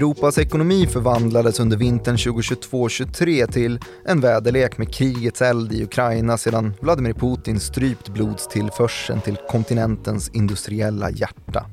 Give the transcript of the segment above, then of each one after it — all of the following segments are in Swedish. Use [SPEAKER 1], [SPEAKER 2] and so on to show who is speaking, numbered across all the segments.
[SPEAKER 1] Europas ekonomi förvandlades under vintern 2022-23 till en väderlek med krigets eld i Ukraina sedan Vladimir Putin strypt blodstillförseln till kontinentens industriella hjärta.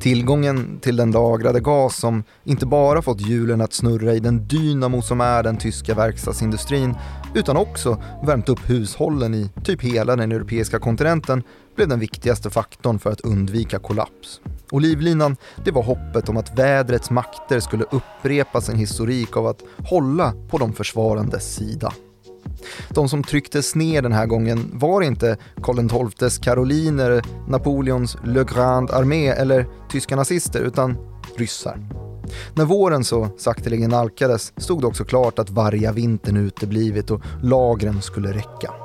[SPEAKER 1] Tillgången till den lagrade gas som inte bara fått hjulen att snurra i den dynamo som är den tyska verkstadsindustrin utan också värmt upp hushållen i typ hela den europeiska kontinenten blev den viktigaste faktorn för att undvika kollaps. Och livlinan, det var hoppet om att vädrets makter skulle upprepa sin historik av att hålla på de försvarandes sida. De som trycktes ner den här gången var inte Karl XIIs karoliner, Napoleons Le Grand Armé eller tyska nazister utan ryssar. När våren så sakteligen nalkades stod det också klart att varje vintern uteblivit och lagren skulle räcka.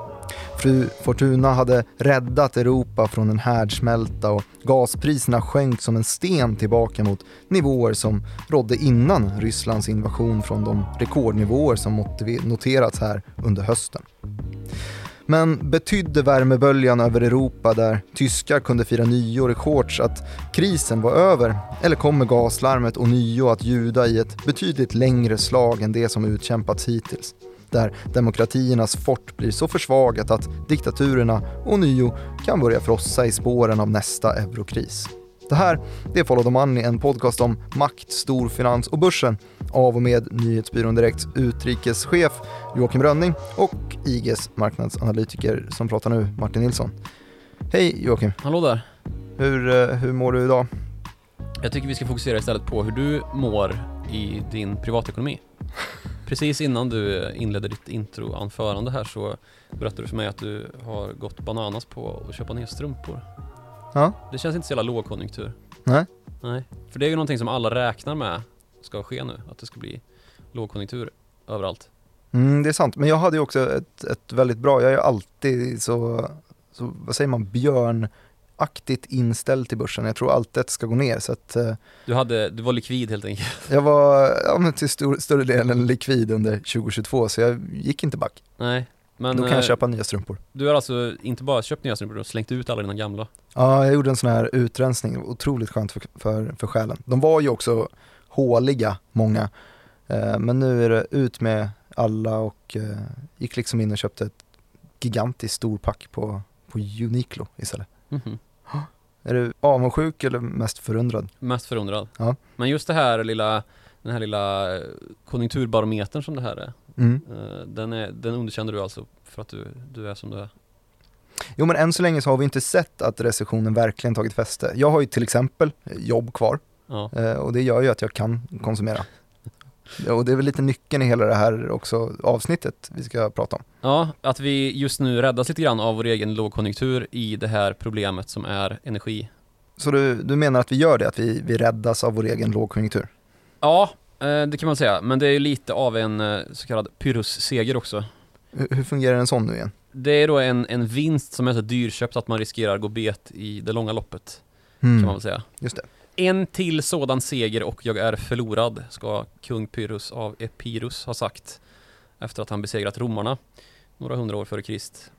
[SPEAKER 1] Fru Fortuna hade räddat Europa från en härdsmälta och gaspriserna sjönk som en sten tillbaka mot nivåer som rådde innan Rysslands invasion från de rekordnivåer som noterats här under hösten. Men betydde värmeböljan över Europa där tyskar kunde fira nyår i shorts att krisen var över? Eller kommer gaslarmet och nio att ljuda i ett betydligt längre slag än det som utkämpats hittills? Där demokratiernas fort blir så försvagat att diktaturerna ånyo kan börja frossa i spåren av nästa eurokris. Det här det är Follow the Money, en podcast om makt, storfinans och börsen av och med Nyhetsbyrån Direkts utrikeschef Joakim Rönning och IGs marknadsanalytiker som pratar nu, Martin Nilsson. Hej Joakim!
[SPEAKER 2] Hallå där!
[SPEAKER 1] Hur, eh, hur mår du idag?
[SPEAKER 2] Jag tycker vi ska fokusera istället på hur du mår i din privatekonomi. Precis innan du inledde ditt introanförande här så berättade du för mig att du har gått bananas på att köpa nya strumpor.
[SPEAKER 1] Ja.
[SPEAKER 2] Det känns inte så jävla lågkonjunktur.
[SPEAKER 1] Nej.
[SPEAKER 2] Nej. För det är ju någonting som alla räknar med ska ske nu, att det ska bli lågkonjunktur överallt.
[SPEAKER 1] Mm, det är sant, men jag hade ju också ett, ett väldigt bra, jag är ju alltid så, så, vad säger man, björn aktigt inställd till börsen. Jag tror alltid att det ska gå ner. Så att, eh,
[SPEAKER 2] du, hade, du var likvid helt enkelt?
[SPEAKER 1] Jag var ja, men till stor, större delen likvid under 2022 så jag gick inte back.
[SPEAKER 2] Nej, men...
[SPEAKER 1] Då kan jag
[SPEAKER 2] eh,
[SPEAKER 1] köpa nya strumpor.
[SPEAKER 2] Du har alltså inte bara köpt nya strumpor, du har slängt ut alla dina gamla?
[SPEAKER 1] Ja, jag gjorde en sån här utrensning, otroligt skönt för, för, för själen. De var ju också håliga, många. Eh, men nu är det ut med alla och gick liksom in och köpte ett gigantiskt storpack på, på Uniqlo istället.
[SPEAKER 2] Mm -hmm.
[SPEAKER 1] Är du avundsjuk eller mest förundrad?
[SPEAKER 2] Mest förundrad.
[SPEAKER 1] Ja.
[SPEAKER 2] Men just det här lilla, den här lilla konjunkturbarometern som det här är.
[SPEAKER 1] Mm.
[SPEAKER 2] Eh, den, är den underkänner du alltså för att du, du är som du är?
[SPEAKER 1] Jo men än så länge så har vi inte sett att recessionen verkligen tagit fäste. Jag har ju till exempel jobb kvar
[SPEAKER 2] ja.
[SPEAKER 1] Eh, och det gör ju att jag kan konsumera. Och det är väl lite nyckeln i hela det här också avsnittet vi ska prata om.
[SPEAKER 2] Ja, att vi just nu räddas lite grann av vår egen lågkonjunktur i det här problemet som är energi.
[SPEAKER 1] Så du, du menar att vi gör det, att vi, vi räddas av vår egen lågkonjunktur?
[SPEAKER 2] Ja, eh, det kan man säga, men det är ju lite av en eh, så kallad pyrrhusseger också.
[SPEAKER 1] Hur, hur fungerar en sån nu igen?
[SPEAKER 2] Det är då en, en vinst som är så dyrköpt att man riskerar gå bet i det långa loppet,
[SPEAKER 1] Mm.
[SPEAKER 2] kan man väl säga.
[SPEAKER 1] Just det.
[SPEAKER 2] En till sådan seger och jag är förlorad, ska kung Pyrrhus av Epirus ha sagt efter att han besegrat romarna några hundra år före Krist.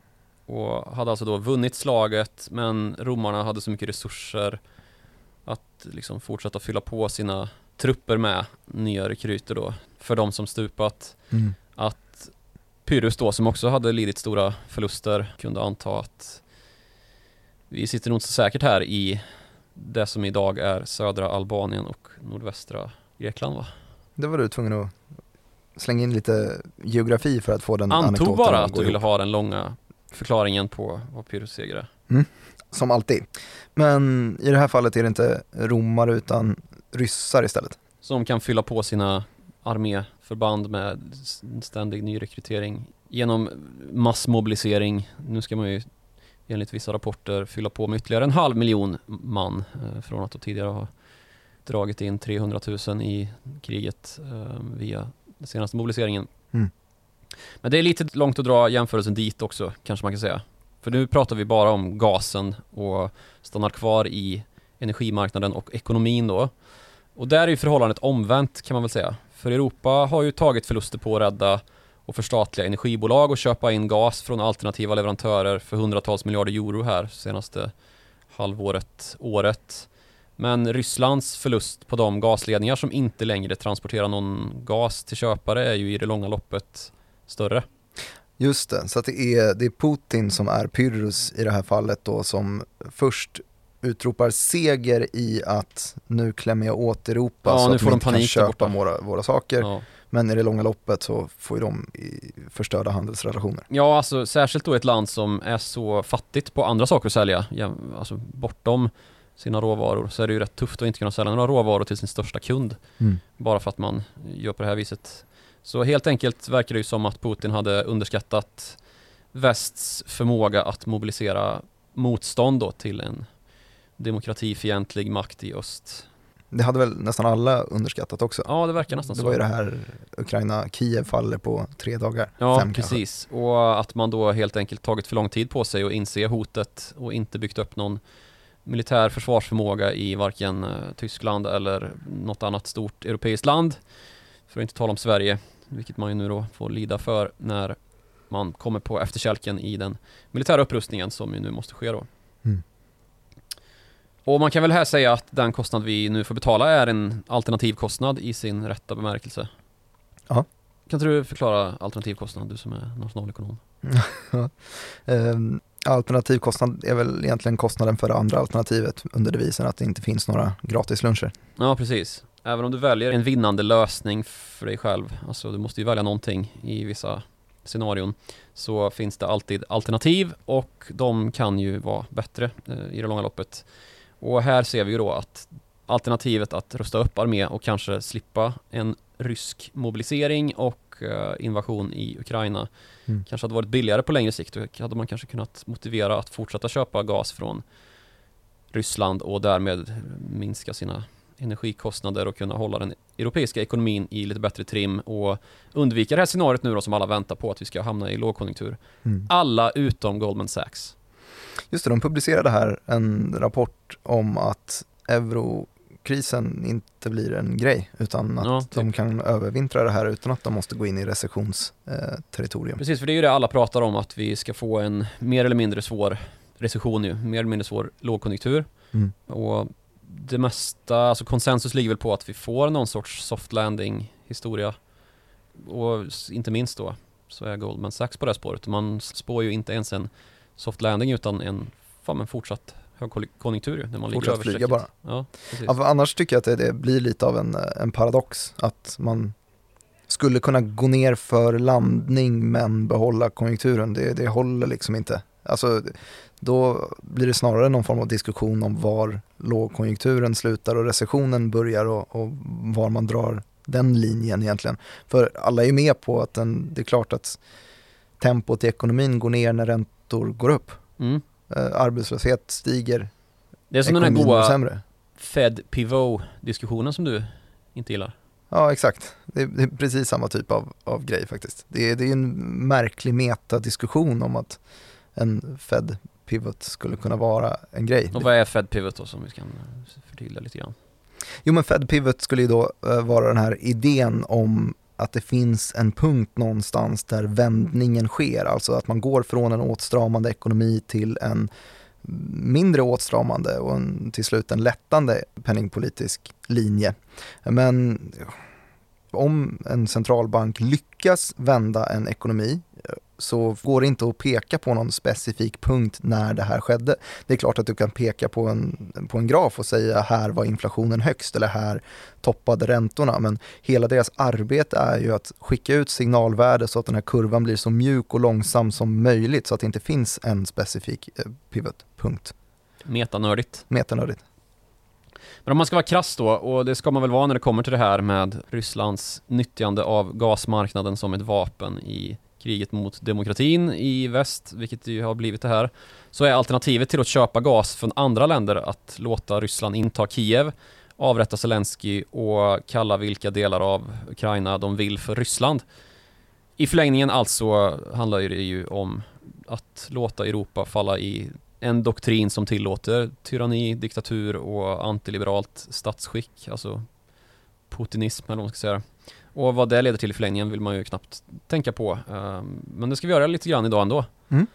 [SPEAKER 2] Och hade alltså då vunnit slaget, men romarna hade så mycket resurser att liksom fortsätta fylla på sina trupper med nya rekryter då, för de som stupat.
[SPEAKER 1] Mm.
[SPEAKER 2] Att Pyrrhus då, som också hade lidit stora förluster, kunde anta att vi sitter nog inte så säkert här i det som idag är södra Albanien och nordvästra Grekland va?
[SPEAKER 1] Det var du tvungen att slänga in lite geografi för att få den
[SPEAKER 2] Antog
[SPEAKER 1] anekdoten
[SPEAKER 2] bara
[SPEAKER 1] att
[SPEAKER 2] du ville
[SPEAKER 1] ihop.
[SPEAKER 2] ha den långa förklaringen på vad Pyrrhus seger är.
[SPEAKER 1] Som alltid. Men i det här fallet är det inte romare utan ryssar istället.
[SPEAKER 2] Som kan fylla på sina arméförband med ständig nyrekrytering genom massmobilisering. Nu ska man ju enligt vissa rapporter fylla på med ytterligare en halv miljon man eh, från att då tidigare ha dragit in 300 000 i kriget eh, via den senaste mobiliseringen.
[SPEAKER 1] Mm.
[SPEAKER 2] Men det är lite långt att dra jämförelsen dit också, kanske man kan säga. För nu pratar vi bara om gasen och stannar kvar i energimarknaden och ekonomin då. Och där är ju förhållandet omvänt kan man väl säga. För Europa har ju tagit förluster på att rädda och förstatliga energibolag och köpa in gas från alternativa leverantörer för hundratals miljarder euro här senaste halvåret, året. Men Rysslands förlust på de gasledningar som inte längre transporterar någon gas till köpare är ju i det långa loppet större.
[SPEAKER 1] Just det, så det är, det är Putin som är Pyrrhus i det här fallet då som först utropar seger i att nu klämmer jag åt Europa
[SPEAKER 2] Ja,
[SPEAKER 1] så att de inte kan köpa våra, våra saker.
[SPEAKER 2] Ja.
[SPEAKER 1] Men i det långa loppet så får ju de i- förstörda handelsrelationer.
[SPEAKER 2] Ja, alltså särskilt då ett land som är så fattigt på andra saker att sälja, ja, alltså bortom sina råvaror, så är det ju rätt tufft att inte kunna sälja några råvaror till sin största kund, bara för att man gör på det här viset. Så helt enkelt verkar det ju som att Putin hade underskattat västs förmåga att mobilisera motstånd då till en demokratifientlig makt i öst.
[SPEAKER 1] Det hade väl nästan alla underskattat också.
[SPEAKER 2] Ja, det verkar nästan
[SPEAKER 1] det
[SPEAKER 2] så.
[SPEAKER 1] var ju det här Ukraina-Kiev faller på tre dagar.
[SPEAKER 2] Ja,
[SPEAKER 1] Fem kanske.
[SPEAKER 2] precis. Och att man då helt enkelt tagit för lång tid på sig att inse hotet och inte byggt upp någon militär försvarsförmåga i varken eh, Tyskland eller något annat stort europeiskt land. För att inte tala om Sverige, vilket man ju nu då får lida för när man kommer på efterkälken i den militära upprustningen som ju nu måste ske då.
[SPEAKER 1] Mm.
[SPEAKER 2] Och man kan väl här säga att den kostnad vi nu får betala är en alternativkostnad i sin rätta bemärkelse.
[SPEAKER 1] Ja.
[SPEAKER 2] Kan inte du förklara alternativkostnad, du som är nationalekonom?
[SPEAKER 1] Ehm, Alternativkostnad är väl egentligen kostnaden för det andra alternativet under devisen att det inte finns några gratisluncher.
[SPEAKER 2] Ja, precis. Även om du väljer en vinnande lösning för dig själv, alltså du måste ju välja någonting i vissa scenarion, så finns det alltid alternativ och de kan ju vara bättre eh, i det långa loppet. Och här ser vi ju då att alternativet att rusta upp armé och kanske slippa en rysk mobilisering och eh, invasion i Ukraina
[SPEAKER 1] Mm.
[SPEAKER 2] kanske hade varit billigare på längre sikt. Då hade man kanske kunnat motivera att fortsätta köpa gas från Ryssland och därmed minska sina energikostnader och kunna hålla den europeiska ekonomin i lite bättre trim och undvika det här scenariot nu då som alla väntar på att vi ska hamna i lågkonjunktur.
[SPEAKER 1] Mm.
[SPEAKER 2] Alla utom Goldman Sachs.
[SPEAKER 1] Just det, de publicerade här en rapport om att eurokrisen inte blir en grej utan att
[SPEAKER 2] Ja, typ.
[SPEAKER 1] de kan övervintra det här utan att de måste gå in i recessionsterritorium.
[SPEAKER 2] Precis, för det är ju det alla pratar om att vi ska få en mer eller mindre svår recession nu, mer eller mindre svår lågkonjunktur.
[SPEAKER 1] Mm.
[SPEAKER 2] Och det mesta, alltså konsensus ligger väl på att vi får någon sorts soft landing historia. Och inte minst då så är Goldman Sachs på det här spåret. Man spår ju inte ens en soft landing utan en fan, men fortsatt högkonjunktur ju, när man ligger
[SPEAKER 1] Fortsätt
[SPEAKER 2] över
[SPEAKER 1] flyga bara.
[SPEAKER 2] Ja.
[SPEAKER 1] Ja, annars tycker jag att det, blir lite av en, en paradox att man skulle kunna gå ner för landning men behålla konjunkturen. Det, det håller liksom inte. Alltså, då blir det snarare någon form av diskussion om var lågkonjunkturen slutar och recessionen börjar och, och var man drar den linjen egentligen. För alla är ju med på att den, det är klart att tempot i ekonomin går ner när räntor går upp.
[SPEAKER 2] Mm.
[SPEAKER 1] Eh, arbetslöshet stiger,
[SPEAKER 2] Det är som den här goa. Fed pivot diskussionen som du inte gillar.
[SPEAKER 1] Ja, exakt. Det är, det är precis samma typ av, av grej faktiskt. Det är, det är en märklig metadiskussion om att en Fed pivot skulle kunna vara en grej.
[SPEAKER 2] Och vad är Fed pivot då som vi kan förtydliga lite grann?
[SPEAKER 1] Jo, men Fed pivot skulle ju då eh, vara den här idén om att det finns en punkt någonstans där vändningen sker, alltså att man går från en åtstramande ekonomi till en mindre åtstramande och en, till slut en lättande penningpolitisk linje. Men om en centralbank lyckas vända en ekonomi så går det inte att peka på någon specifik punkt när det här skedde. Det är klart att du kan peka på en, på en graf och säga här var inflationen högst eller här toppade räntorna. Men hela deras arbete är ju att skicka ut signalvärde så att den här kurvan blir så mjuk och långsam som möjligt så att det inte finns en specifik eh, pivotpunkt.
[SPEAKER 2] Metanördigt.
[SPEAKER 1] Metanördigt.
[SPEAKER 2] Men om man ska vara krass då, och det ska man väl vara när det kommer till det här med Rysslands nyttjande av gasmarknaden som ett vapen i kriget mot demokratin i väst, vilket ju har blivit det här, så är alternativet till att köpa gas från andra länder att låta Ryssland inta Kiev, avrätta Zelensky och kalla vilka delar av Ukraina de vill för Ryssland. I förlängningen alltså handlar det ju om att låta Europa falla i en doktrin som tillåter tyranni, diktatur och antiliberalt statsskick, alltså putinism eller vad man ska säga. Och vad det leder till i förlängningen vill man ju knappt tänka på. Ehm, Men det ska vi göra lite grann idag ändå.
[SPEAKER 1] Mm.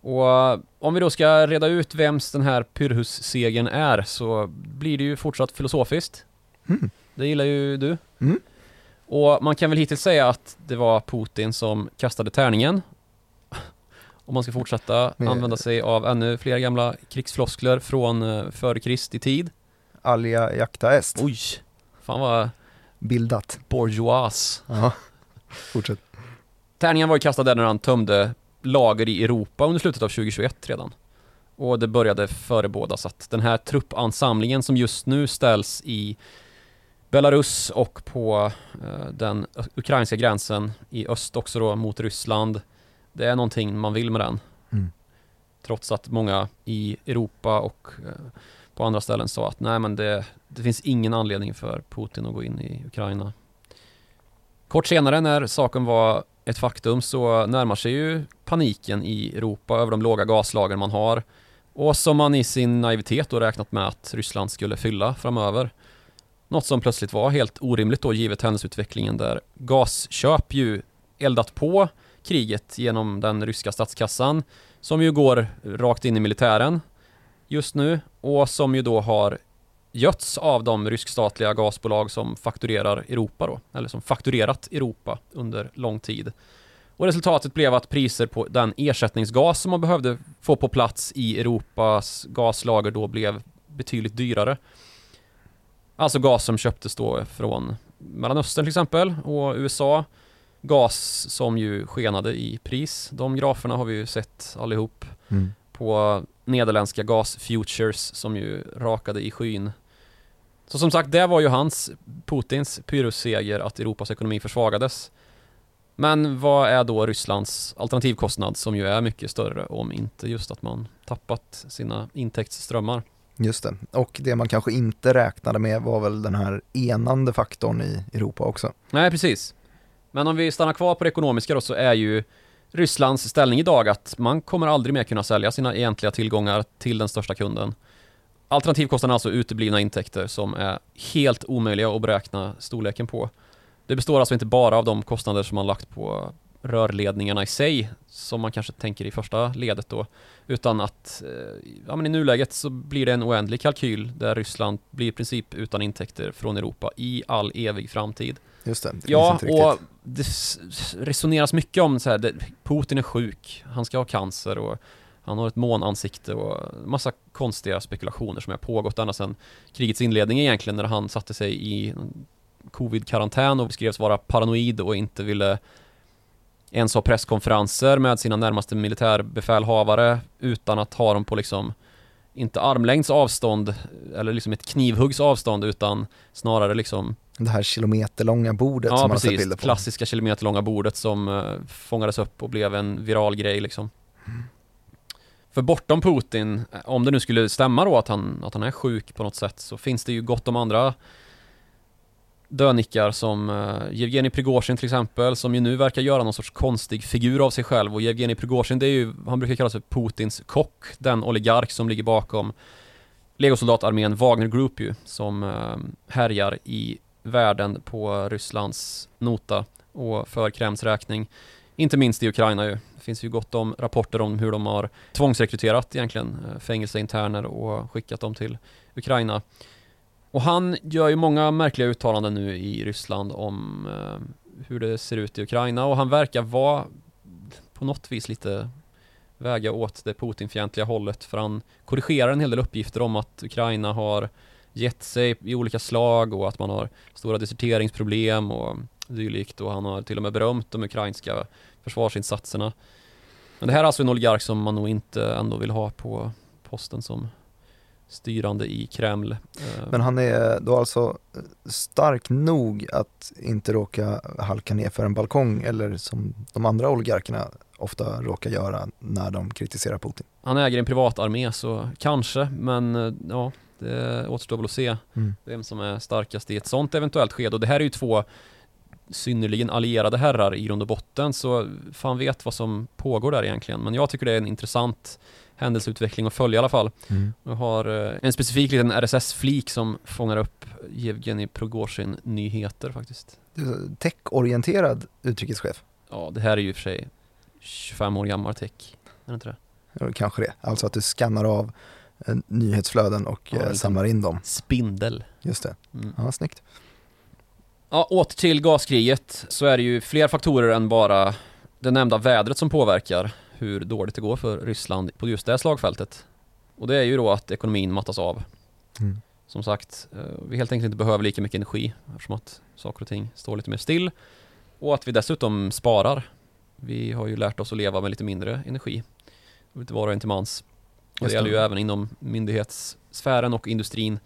[SPEAKER 2] Och om vi då ska reda ut vems den här Pyrrhus-segern är så blir det ju fortsatt filosofiskt.
[SPEAKER 1] Mm.
[SPEAKER 2] Det gillar ju du.
[SPEAKER 1] Mm.
[SPEAKER 2] Och man kan väl hittills säga att det var Putin som kastade tärningen. Om man ska fortsätta
[SPEAKER 1] Men-
[SPEAKER 2] använda sig av ännu fler gamla krigsfloskler från eh, före Kristi tid.
[SPEAKER 1] Alia jacta est.
[SPEAKER 2] Oj, fan vad
[SPEAKER 1] Bildat.
[SPEAKER 2] bourgeois.
[SPEAKER 1] Ja. Fortsätt.
[SPEAKER 2] Tärningen var ju kastad där när han tömde lager i Europa under slutet av 2021 redan. Och det började förebådas att den här truppansamlingen som just nu ställs i Belarus och på eh, den ukrainska gränsen i öst också då mot Ryssland. Det är någonting man vill med den.
[SPEAKER 1] Mm.
[SPEAKER 2] Trots att många i Europa och eh, på andra ställen sa att nej men det, det finns ingen anledning för Putin att gå in i Ukraina. Kort senare när saken var ett faktum så närmar sig ju paniken i Europa över de låga gaslager man har och som man i sin naivitet då räknat med att Ryssland skulle fylla framöver. Något som plötsligt var helt orimligt då givet händelseutvecklingen där gasköp ju eldat på kriget genom den ryska statskassan som ju går rakt in i militären just nu och som ju då har götts av de ryskstatliga gasbolag som fakturerar Europa då, eller som fakturerat Europa under lång tid. Och resultatet blev att priser på den ersättningsgas som man behövde få på plats i Europas gaslager då blev betydligt dyrare. Alltså gas som köptes då från Mellanöstern till exempel och USA. Gas som ju skenade i pris. De graferna har vi ju sett allihop
[SPEAKER 1] Mm.
[SPEAKER 2] på nederländska gasfutures som ju rakade i skyn. Så som sagt, det var ju hans, Putins pyrrhusseger att Europas ekonomi försvagades. Men vad är då Rysslands alternativkostnad som ju är mycket större om inte just att man tappat sina intäktsströmmar?
[SPEAKER 1] Just det. Och det man kanske inte räknade med var väl den här enande faktorn i Europa också.
[SPEAKER 2] Nej, precis. Men om vi stannar kvar på det ekonomiska då så är ju Rysslands ställning idag att man kommer aldrig mer kunna sälja sina egentliga tillgångar till den största kunden. Alternativkostnaden är alltså uteblivna intäkter som är helt omöjliga att beräkna storleken på. Det består alltså inte bara av de kostnader som man lagt på rörledningarna i sig, som man kanske tänker i första ledet då, utan att eh, ja, men i nuläget så blir det en oändlig kalkyl där Ryssland blir i princip utan intäkter från Europa i all evig framtid.
[SPEAKER 1] Just det, det
[SPEAKER 2] Ja, och det resoneras mycket om så här, det, Putin är sjuk, han ska ha cancer och han har ett månansikte och massa konstiga spekulationer som har pågått ända sedan krigets inledning egentligen när han satte sig i covid-karantän och beskrevs vara paranoid och inte ville ens ha presskonferenser med sina närmaste militärbefälhavare utan att ha dem på liksom inte armlängds avstånd eller liksom ett knivhuggs avstånd utan snarare liksom
[SPEAKER 1] Det här kilometerlånga bordet
[SPEAKER 2] Ja
[SPEAKER 1] som man har sett
[SPEAKER 2] precis,
[SPEAKER 1] bilder på.
[SPEAKER 2] klassiska kilometerlånga bordet som eh, fångades upp och blev en viral grej liksom. För bortom Putin, om det nu skulle stämma då att han, att han är sjuk på något sätt så finns det ju gott om andra dönickar som uh, Yevgeni Prigozjin till exempel som ju nu verkar göra någon sorts konstig figur av sig själv och Yevgeni Prigozjin det är ju, han brukar kallas för Putins kock, den oligark som ligger bakom legosoldatarmén Wagner Group ju som uh, härjar i världen på Rysslands nota och för Kremls räkning. Inte minst i Ukraina ju. Det finns ju gott om rapporter om hur de har tvångsrekryterat egentligen eh, fängelseinterner och skickat dem till Ukraina. Och han gör ju många märkliga uttalanden nu i Ryssland om eh, hur det ser ut i Ukraina. Och han verkar vara på något vis lite väga åt det Putinfientliga hållet. För han korrigerar en hel del uppgifter om att Ukraina har gett sig i olika slag och att man har stora deserteringsproblem och dylikt. Och han har till och med berömt de ukrainska försvarsinsatserna. Men det här är alltså en oligark som man nog inte ändå vill ha på posten som styrande i Kreml. Eh,
[SPEAKER 1] Men han är då alltså stark nog att inte råka halka ner för en balkong eller som de andra oligarkerna ofta råkar göra när de kritiserar Putin.
[SPEAKER 2] Han äger en privatarmé så kanske, men eh, ja, det återstår väl att se
[SPEAKER 1] Mm.
[SPEAKER 2] vem som är starkast i ett sånt eventuellt skede. Och det här är ju två synnerligen allierade herrar i grund och botten, så fan vet vad som pågår där egentligen. Men jag tycker det är en intressant händelseutveckling att följa i alla fall.
[SPEAKER 1] Mm.
[SPEAKER 2] Jag har eh, en specifik liten RSS-flik som fångar upp Yevgeni Prigozjin nyheter faktiskt.
[SPEAKER 1] Du är Tech-orienterad utrikeschef.
[SPEAKER 2] Ja, det här är ju i och för sig 25 år gammal tech. Är det inte det?
[SPEAKER 1] Kanske det, alltså att du skannar av eh, nyhetsflöden och
[SPEAKER 2] Ja,
[SPEAKER 1] eh, samlar in dem.
[SPEAKER 2] Spindel.
[SPEAKER 1] Just det,
[SPEAKER 2] Mm.
[SPEAKER 1] ja snyggt.
[SPEAKER 2] Ja, åter till gaskriget så är det ju fler faktorer än bara det nämnda vädret som påverkar hur dåligt det går för Ryssland på just det slagfältet. Och det är ju då att ekonomin mattas av.
[SPEAKER 1] Mm.
[SPEAKER 2] Som sagt, eh, vi helt enkelt inte behöver lika mycket energi eftersom att saker och ting står lite mer still. Och att vi dessutom sparar. Vi har ju lärt oss att leva med lite mindre energi. Och inte vara en till mans. Och det gäller ju även inom myndighetssfären och industrin.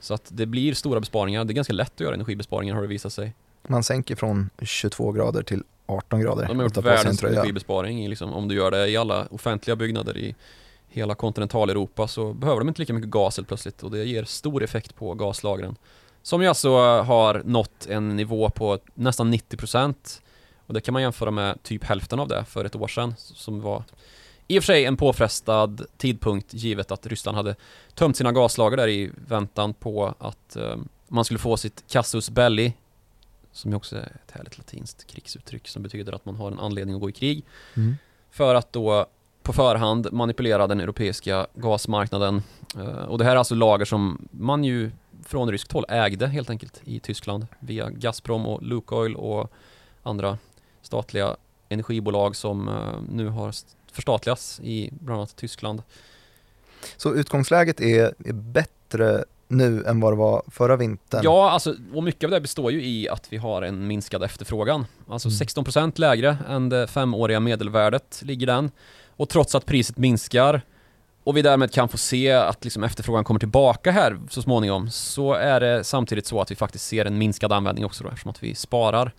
[SPEAKER 2] Så att det blir stora besparingar. Det är ganska lätt att göra energibesparingar har det visat sig.
[SPEAKER 1] Man sänker från 22 grader till 18 grader.
[SPEAKER 2] De har gjort världens energibesparing liksom, om du gör det i alla offentliga byggnader i hela kontinentaleuropa så behöver de inte lika mycket gas helt plötsligt och det ger stor effekt på gaslagren. Som ju alltså har nått en nivå på nästan 90% och det kan man jämföra med typ hälften av det för ett år sedan som var i och för sig en påfrestad tidpunkt givet att Ryssland hade tömt sina gaslager där i väntan på att eh, man skulle få sitt casus belli som ju också är ett härligt latinskt krigsuttryck som betyder att man har en anledning att gå i krig
[SPEAKER 1] Mm.
[SPEAKER 2] för att då på förhand manipulera den europeiska gasmarknaden. Eh, Och det här är alltså lager som man ju från ryskt håll ägde helt enkelt i Tyskland via Gazprom och Lukoil och andra statliga energibolag som eh, nu har st- förstatligats i bland annat Tyskland.
[SPEAKER 1] Så utgångsläget är, är bättre nu än vad det var förra vintern?
[SPEAKER 2] Ja, alltså, och mycket av det består ju i att vi har en minskad efterfrågan. Alltså
[SPEAKER 1] Mm.
[SPEAKER 2] 16% lägre än det femåriga medelvärdet ligger den. Och trots att priset minskar och vi därmed kan få se att liksom efterfrågan kommer tillbaka här så småningom så är det samtidigt så att vi faktiskt ser en minskad användning också då, eftersom att vi sparar.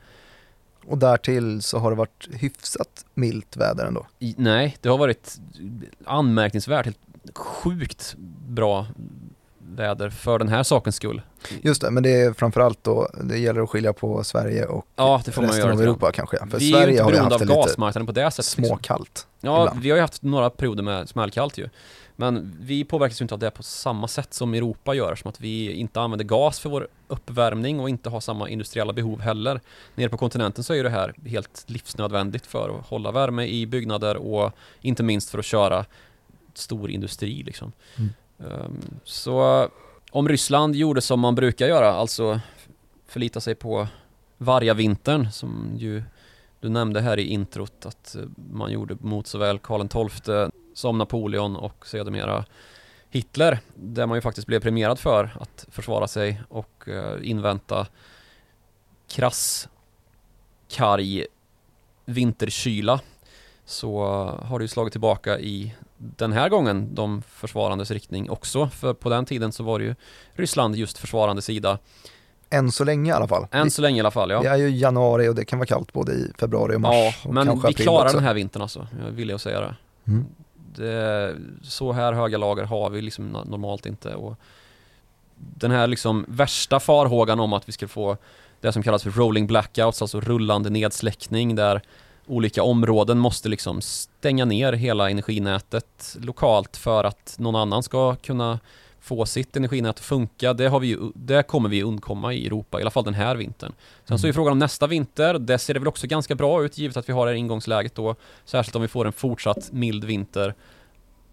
[SPEAKER 1] Och därtill så har det varit hyfsat milt väder ändå.
[SPEAKER 2] I, nej, det har varit anmärkningsvärt, helt sjukt bra väder för den här sakens skull.
[SPEAKER 1] Just det, men det är framförallt då, det gäller att skilja på Sverige och
[SPEAKER 2] Ja, det får man
[SPEAKER 1] resten
[SPEAKER 2] göra.
[SPEAKER 1] av. Europa kanske. För
[SPEAKER 2] vi är
[SPEAKER 1] Sverige
[SPEAKER 2] inte
[SPEAKER 1] har vi
[SPEAKER 2] beroende
[SPEAKER 1] haft
[SPEAKER 2] av
[SPEAKER 1] det lite
[SPEAKER 2] gasmarknaden på det sättet. liksom.
[SPEAKER 1] småkallt.
[SPEAKER 2] Ja,
[SPEAKER 1] ibland.
[SPEAKER 2] vi har ju haft några perioder med smällkallt ju. Men vi påverkas ju inte av det på samma sätt som Europa gör, som att vi inte använder gas för vår uppvärmning och inte har samma industriella behov heller. Nere på kontinenten så är ju det här helt livsnödvändigt för att hålla värme i byggnader och inte minst för att köra stor industri liksom.
[SPEAKER 1] Mm.
[SPEAKER 2] Ehm, så om Ryssland gjorde som man brukar göra, alltså förlita sig på vargavintern som ju du nämnde här i introt att eh, man gjorde mot såväl Karl XII som Napoleon och sedermera Hitler, där man ju faktiskt blev premierad för att försvara sig och eh, invänta krass, karg vinterkyla så eh, har det ju slagit tillbaka i den här gången de försvarandes riktning också. För på den tiden så var det ju Ryssland just försvarande sida.
[SPEAKER 1] Än så länge i alla fall.
[SPEAKER 2] Än så länge i alla fall, ja.
[SPEAKER 1] Det är ju januari och det kan vara kallt både i februari och mars.
[SPEAKER 2] Ja, men vi klarar
[SPEAKER 1] också.
[SPEAKER 2] den här vintern alltså. Jag vill jag säga det.
[SPEAKER 1] Mm.
[SPEAKER 2] det. Så här höga lager har vi liksom no- normalt inte. Och den här liksom värsta farhågan om att vi ska få det som kallas för rolling blackouts, alltså rullande nedsläckning där olika områden måste liksom stänga ner hela energinätet lokalt för att någon annan ska kunna få sitt energinät att funka. Det, har vi ju, det kommer vi undkomma i Europa, i alla fall den här vintern. Sen så är
[SPEAKER 1] Mm.
[SPEAKER 2] frågan om nästa vinter, det ser det väl också ganska bra ut givet att vi har det här ingångsläget då. Särskilt om vi får en fortsatt mild vinter.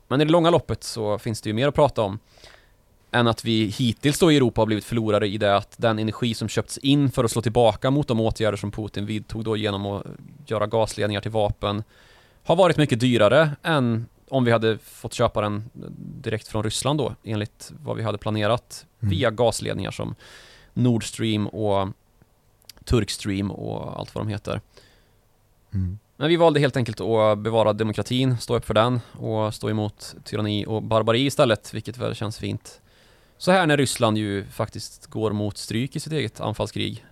[SPEAKER 2] Men i det långa loppet så finns det ju mer att prata om än att vi hittills då i Europa har blivit förlorare i det att den energi som köpts in för att slå tillbaka mot de åtgärder som Putin vidtog då genom att göra gasledningar till vapen har varit mycket dyrare än om vi hade fått köpa den direkt från Ryssland då enligt vad vi hade planerat
[SPEAKER 1] Mm.
[SPEAKER 2] via gasledningar som Nord Stream och Turkstream och allt vad de heter.
[SPEAKER 1] Mm.
[SPEAKER 2] Men vi valde helt enkelt att bevara demokratin, stå upp för den och stå emot tyranni och barbari istället, vilket väl känns fint. Så här när Ryssland ju faktiskt går mot stryk i sitt eget anfallskrig.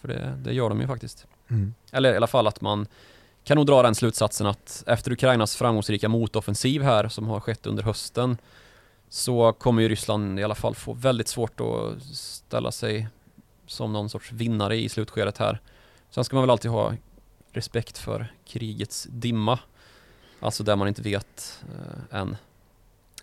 [SPEAKER 2] För det, det gör de ju faktiskt.
[SPEAKER 1] Mm.
[SPEAKER 2] Eller i alla fall att man kan nog dra den slutsatsen att efter Ukrainas framgångsrika motoffensiv här som har skett under hösten så kommer ju Ryssland i alla fall få väldigt svårt att ställa sig som någon sorts vinnare i slutskedet här. Sen ska man väl alltid ha respekt för krigets dimma. Alltså där man inte vet eh, än.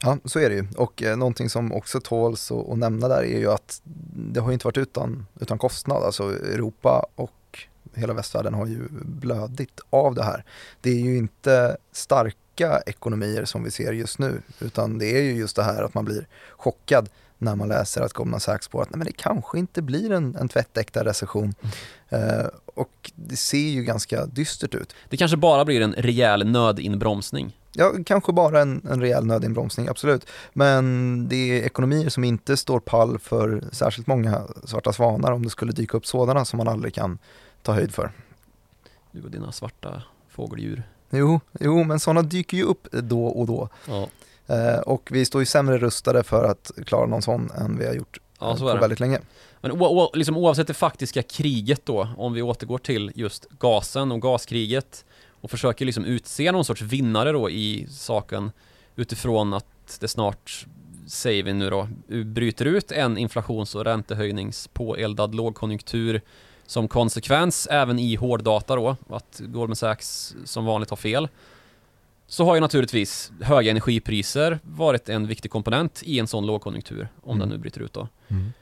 [SPEAKER 1] Ja, så är det ju. Och eh, någonting som också tåls att, att nämna där är ju att det har ju inte varit utan, utan kostnad. Alltså Europa och hela västvärlden har ju blödit av det här. Det är ju inte starka ekonomier som vi ser just nu, utan det är ju just det här att man blir chockad när man läser att Goldman Sachs på att nej, men det kanske inte blir en, en tvättäkta recession. Mm. Eh, och det ser ju ganska dystert ut.
[SPEAKER 2] Det kanske bara blir en rejäl nödinbromsning.
[SPEAKER 1] Ja, kanske bara en, en rejäl nödinbromsning, absolut. Men det är ekonomier som inte står pall för särskilt många svarta svanar om det skulle dyka upp sådana som man aldrig kan ta höjd för.
[SPEAKER 2] Du och dina svarta fågeldjur.
[SPEAKER 1] Jo, jo men sådana dyker ju upp då och då. Ja. Eh, och vi står ju sämre rustade för att klara någon sån än vi har gjort ja, på väldigt länge.
[SPEAKER 2] Men liksom oavsett det faktiska kriget då, om vi återgår till just gasen och gaskriget och försöker liksom utse någon sorts vinnare då i saken utifrån att det snart, säger vi nu då, bryter ut en inflations och räntehöjnings påeldad lågkonjunktur som konsekvens även i hårddata då, att Goldman Sachs som vanligt har fel. Så har ju naturligtvis höga energipriser varit en viktig komponent i en sån lågkonjunktur, om mm. den nu bryter ut då. Mm.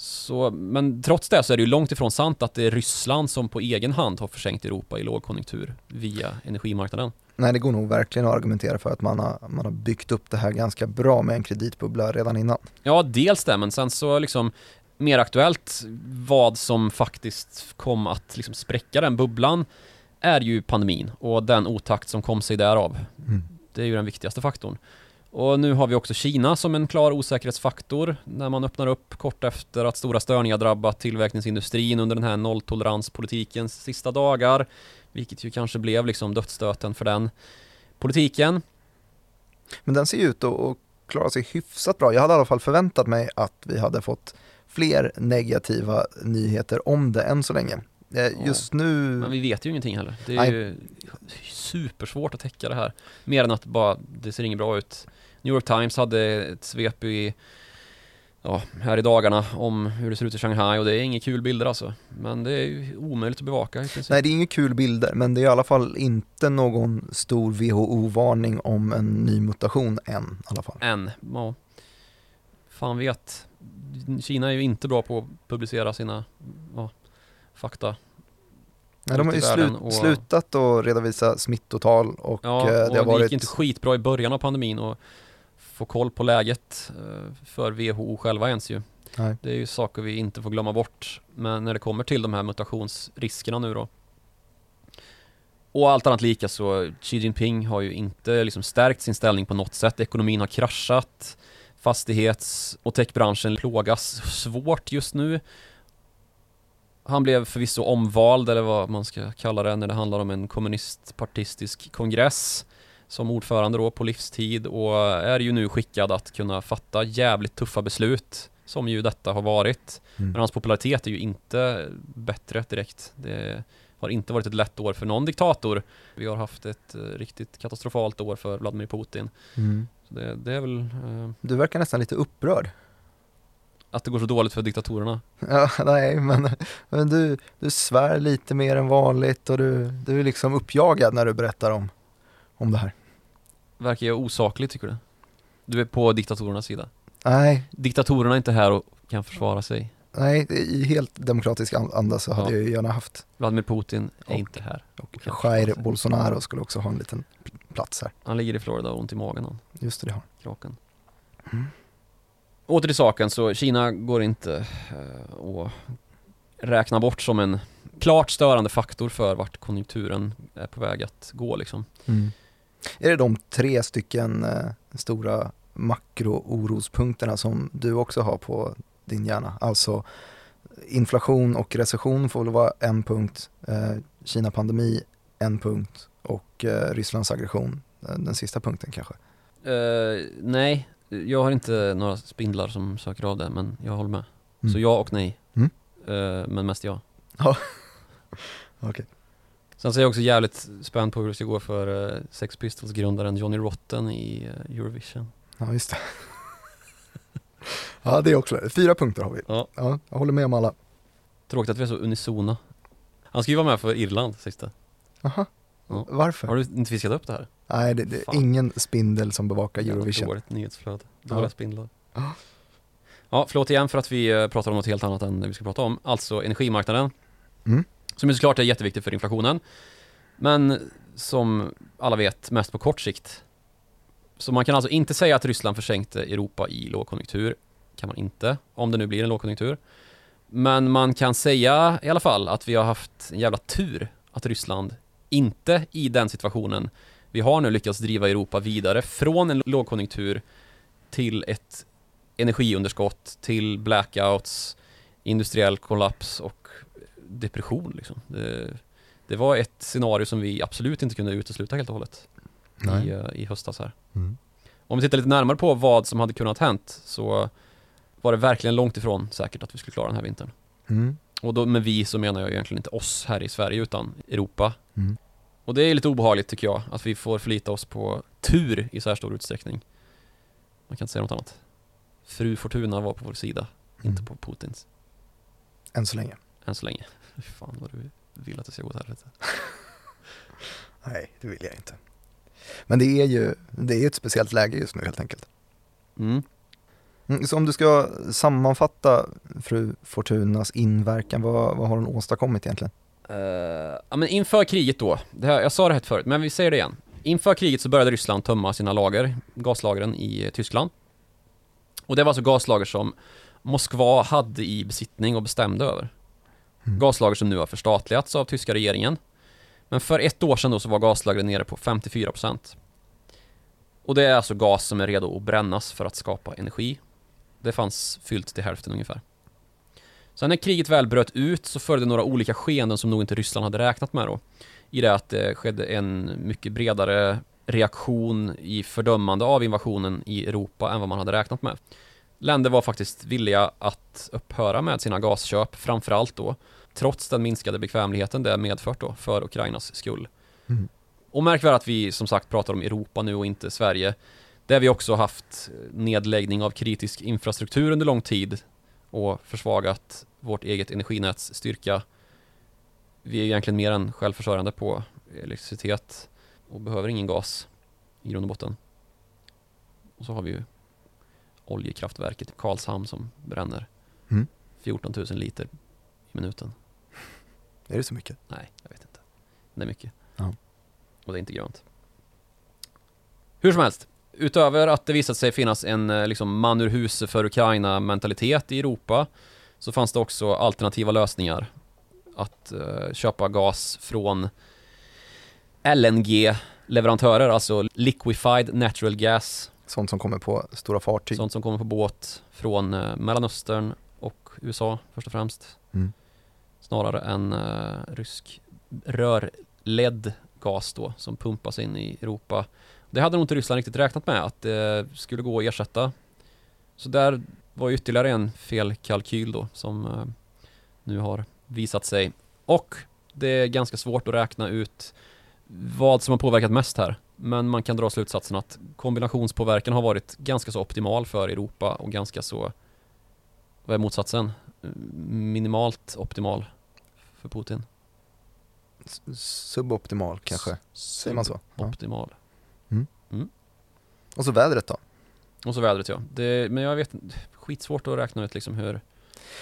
[SPEAKER 2] Så, men trots det så är det ju långt ifrån sant att det är Ryssland som på egen hand har försänkt Europa i lågkonjunktur via energimarknaden.
[SPEAKER 1] Nej, det går nog verkligen att argumentera för att man har, man har byggt upp det här ganska bra med en kreditbubbla redan innan.
[SPEAKER 2] Ja, dels det, men sen så liksom mer aktuellt vad som faktiskt kom att liksom spräcka den bubblan är ju pandemin och den otakt som kom sig därav. Mm. Det är ju den viktigaste faktorn. Och nu har vi också Kina som en klar osäkerhetsfaktor när man öppnar upp kort efter att stora störningar drabbat tillverkningsindustrin under den här nolltoleranspolitikens sista dagar. Vilket ju kanske blev liksom dödsstöten för den politiken.
[SPEAKER 1] Men den ser ju ut att klara sig hyfsat bra. Jag hade i alla fall förväntat mig att vi hade fått fler negativa nyheter om det än så länge. Eh, just nu...
[SPEAKER 2] Men vi vet ju ingenting heller. Det är Nej. ju supersvårt att täcka det här. Mer än att bara, det ser inget bra ut. New York Times hade ett svep i, ja, här i dagarna om hur det ser ut i Shanghai och det är inga kul bilder alltså. Men det är ju omöjligt att bevaka.
[SPEAKER 1] Nej, det är inga kul bilder, men det är i alla fall inte någon stor WHO-varning om en ny mutation än i alla fall.
[SPEAKER 2] Än, ja. Fan vet. Kina är ju inte bra på att publicera sina ja, fakta.
[SPEAKER 1] Nej, de har ju slut, och, slutat att redovisa smittotal och
[SPEAKER 2] ja, eh, det har varit... det gick inte skitbra i början av pandemin och få koll på läget eh, för WHO själva ens ju. Nej. Det är ju saker vi inte får glömma bort. Men när det kommer till de här mutationsriskerna nu då. Och allt annat lika så Xi Jinping har ju inte liksom stärkt sin ställning på något sätt. Ekonomin har kraschat. Fastighets och techbranschen plågas svårt just nu. Han blev förvisso omvald, eller vad man ska kalla det, när det handlar om en kommunistpartistisk kongress som ordförande då på livstid och är ju nu skickad att kunna fatta jävligt tuffa beslut som ju detta har varit. Mm. Men hans popularitet är ju inte bättre direkt. Det har inte varit ett lätt år för någon diktator. Vi har haft ett eh, riktigt katastrofalt år för Vladimir Putin. Mm. Det, det, är väl... Eh...
[SPEAKER 1] Du verkar nästan lite upprörd.
[SPEAKER 2] Att det går så dåligt för diktatorerna?
[SPEAKER 1] Ja, nej, men, men du, du svär lite mer än vanligt och du, du är liksom uppjagad när du berättar om, om det här.
[SPEAKER 2] Verkar jag osaklig tycker du? Du är på diktatorernas sida?
[SPEAKER 1] Nej.
[SPEAKER 2] Diktatorerna är inte här och kan försvara sig?
[SPEAKER 1] Nej, i helt demokratisk anda så hade ja. jag gärna haft.
[SPEAKER 2] Vladimir Putin är och, inte här.
[SPEAKER 1] Och Jair Bolsonaro skulle också ha en liten plats här.
[SPEAKER 2] Han ligger i Florida och ont i magen han.
[SPEAKER 1] Just det, det har
[SPEAKER 2] Kraken. Mm. Åter till saken, så Kina går inte att räkna bort som en klart störande faktor för vart konjunkturen är på väg att gå liksom. Mm.
[SPEAKER 1] Är det de tre stycken uh, stora makro-orospunkterna som du också har på din hjärna? Alltså inflation och recession får väl vara en punkt, uh, Kina-pandemi en punkt och Rysslands aggression den sista punkten kanske?
[SPEAKER 2] nej, jag har inte några spindlar som söker av det, men jag håller med. Mm. Så ja och nej. Mm. Uh, men mest ja.
[SPEAKER 1] Ja, okej. Okay.
[SPEAKER 2] Sen så är jag också jävligt spänd på hur det ska gå för uh, Sex Pistols-grundaren Johnny Rotten i uh, Eurovision.
[SPEAKER 1] Ja, just det. ja, det är också Fyra punkter har vi. Ja. ja. Jag håller med om alla.
[SPEAKER 2] Tråkigt att vi är så unisona. Han ska ju vara med för Irland, sista.
[SPEAKER 1] Aha. Ja. Varför?
[SPEAKER 2] Har du inte fiskat upp det här?
[SPEAKER 1] Nej, det, det är ingen spindel som bevakar Eurovision.
[SPEAKER 2] Dåligt nyhetsflöde, dåliga ja. spindlar. Ja. ja, förlåt igen för att vi eh, pratar om något helt annat än det vi ska prata om. Alltså energimarknaden. Mm. Som ju såklart är jätteviktig för inflationen. Men som alla vet mest på kort sikt. Så man kan alltså inte säga att Ryssland försänkte Europa i lågkonjunktur. Kan man inte, om det nu blir en lågkonjunktur. Men man kan säga i alla fall att vi har haft en jävla tur att Ryssland inte i den situationen vi har nu lyckats driva Europa vidare från en lågkonjunktur till ett energiunderskott, till blackouts, industriell kollaps och depression liksom. Det, det var ett scenario som vi absolut inte kunde utesluta helt och hållet i, eh, i höstas här.
[SPEAKER 1] Mm.
[SPEAKER 2] Om vi tittar lite närmare på vad som hade kunnat hänt så var det verkligen långt ifrån säkert att vi skulle klara den här vintern.
[SPEAKER 1] Mm.
[SPEAKER 2] Och då med vi så menar jag egentligen inte oss här i Sverige utan Europa.
[SPEAKER 1] Mm.
[SPEAKER 2] Och det är lite obehagligt tycker jag, att vi får förlita oss på tur i så här stor utsträckning. Man kan inte säga något annat. Fru Fortuna var på vår sida,
[SPEAKER 1] Mm.
[SPEAKER 2] inte på Putins.
[SPEAKER 1] Än så länge.
[SPEAKER 2] Än så länge. Fy fan vad du vill att det ska gå åt helvete.
[SPEAKER 1] Nej, det vill jag inte. Men det är ju det är ett speciellt läge just nu helt enkelt.
[SPEAKER 2] Mm.
[SPEAKER 1] Mm, Så om du ska sammanfatta fru Fortunas inverkan, vad, vad har hon åstadkommit egentligen?
[SPEAKER 2] Eh, ja men inför kriget då, det här, jag sa det här förut, men vi säger det igen. Inför kriget så började Ryssland tömma sina lager, gaslagren i Tyskland. Och det var alltså gaslager som Moskva hade i besittning och bestämde över.
[SPEAKER 1] Mm.
[SPEAKER 2] Gaslager som nu har förstatligats av tyska regeringen. Men för ett år sedan då så var gaslagren nere på 54%. Och det är alltså gas som är redo att brännas för att skapa energi. Det fanns fyllt till hälften ungefär. Sen när kriget väl bröt ut så följde några olika skeenden som nog inte Ryssland hade räknat med då. I det att det skedde en mycket bredare reaktion i fördömande av invasionen i Europa än vad man hade räknat med. Länder var faktiskt villiga att upphöra med sina gasköp, framförallt då, trots den minskade bekvämligheten det medfört då för Ukrainas skull.
[SPEAKER 1] Mm.
[SPEAKER 2] Och märk väl att vi som sagt pratar om Europa nu och inte Sverige. Där vi också haft nedläggning av kritisk infrastruktur under lång tid och försvagat vårt eget energinäts styrka. Vi är egentligen mer än självförsörjande på elektricitet och behöver ingen gas i grund och botten. Och så har vi ju oljekraftverket i Karlshamn som bränner
[SPEAKER 1] Mm.
[SPEAKER 2] 14 000 liter i minuten.
[SPEAKER 1] Är det så mycket?
[SPEAKER 2] Nej, jag vet inte. Det är mycket.
[SPEAKER 1] Ja.
[SPEAKER 2] Och det är inte grönt. Hur som helst, utöver att det visat sig finnas en eh, liksom man ur huse för Ukraina mentalitet i Europa så fanns det också alternativa lösningar. Att eh, köpa gas från LNG-leverantörer, alltså liquefied natural gas.
[SPEAKER 1] Sånt som kommer på stora fartyg.
[SPEAKER 2] Sånt som kommer på båt från eh, Mellanöstern och USA först och främst.
[SPEAKER 1] Mm.
[SPEAKER 2] Snarare än eh, rysk rörledd gas då som pumpas in i Europa. Det hade nog inte Ryssland riktigt räknat med att det skulle gå att ersätta. Så där var ytterligare en felkalkyl då som eh, nu har visat sig. Och det är ganska svårt att räkna ut vad som har påverkat mest här. Men man kan dra slutsatsen att kombinationspåverkan har varit ganska så optimal för Europa och ganska så, vad är motsatsen? Minimalt optimal för Putin.
[SPEAKER 1] Suboptimal kanske. Säger man så? Ja.
[SPEAKER 2] Optimal.
[SPEAKER 1] Och så vädret då?
[SPEAKER 2] Och så vädret ja. Det, men jag vet skitsvårt att räkna ut liksom hur
[SPEAKER 1] Men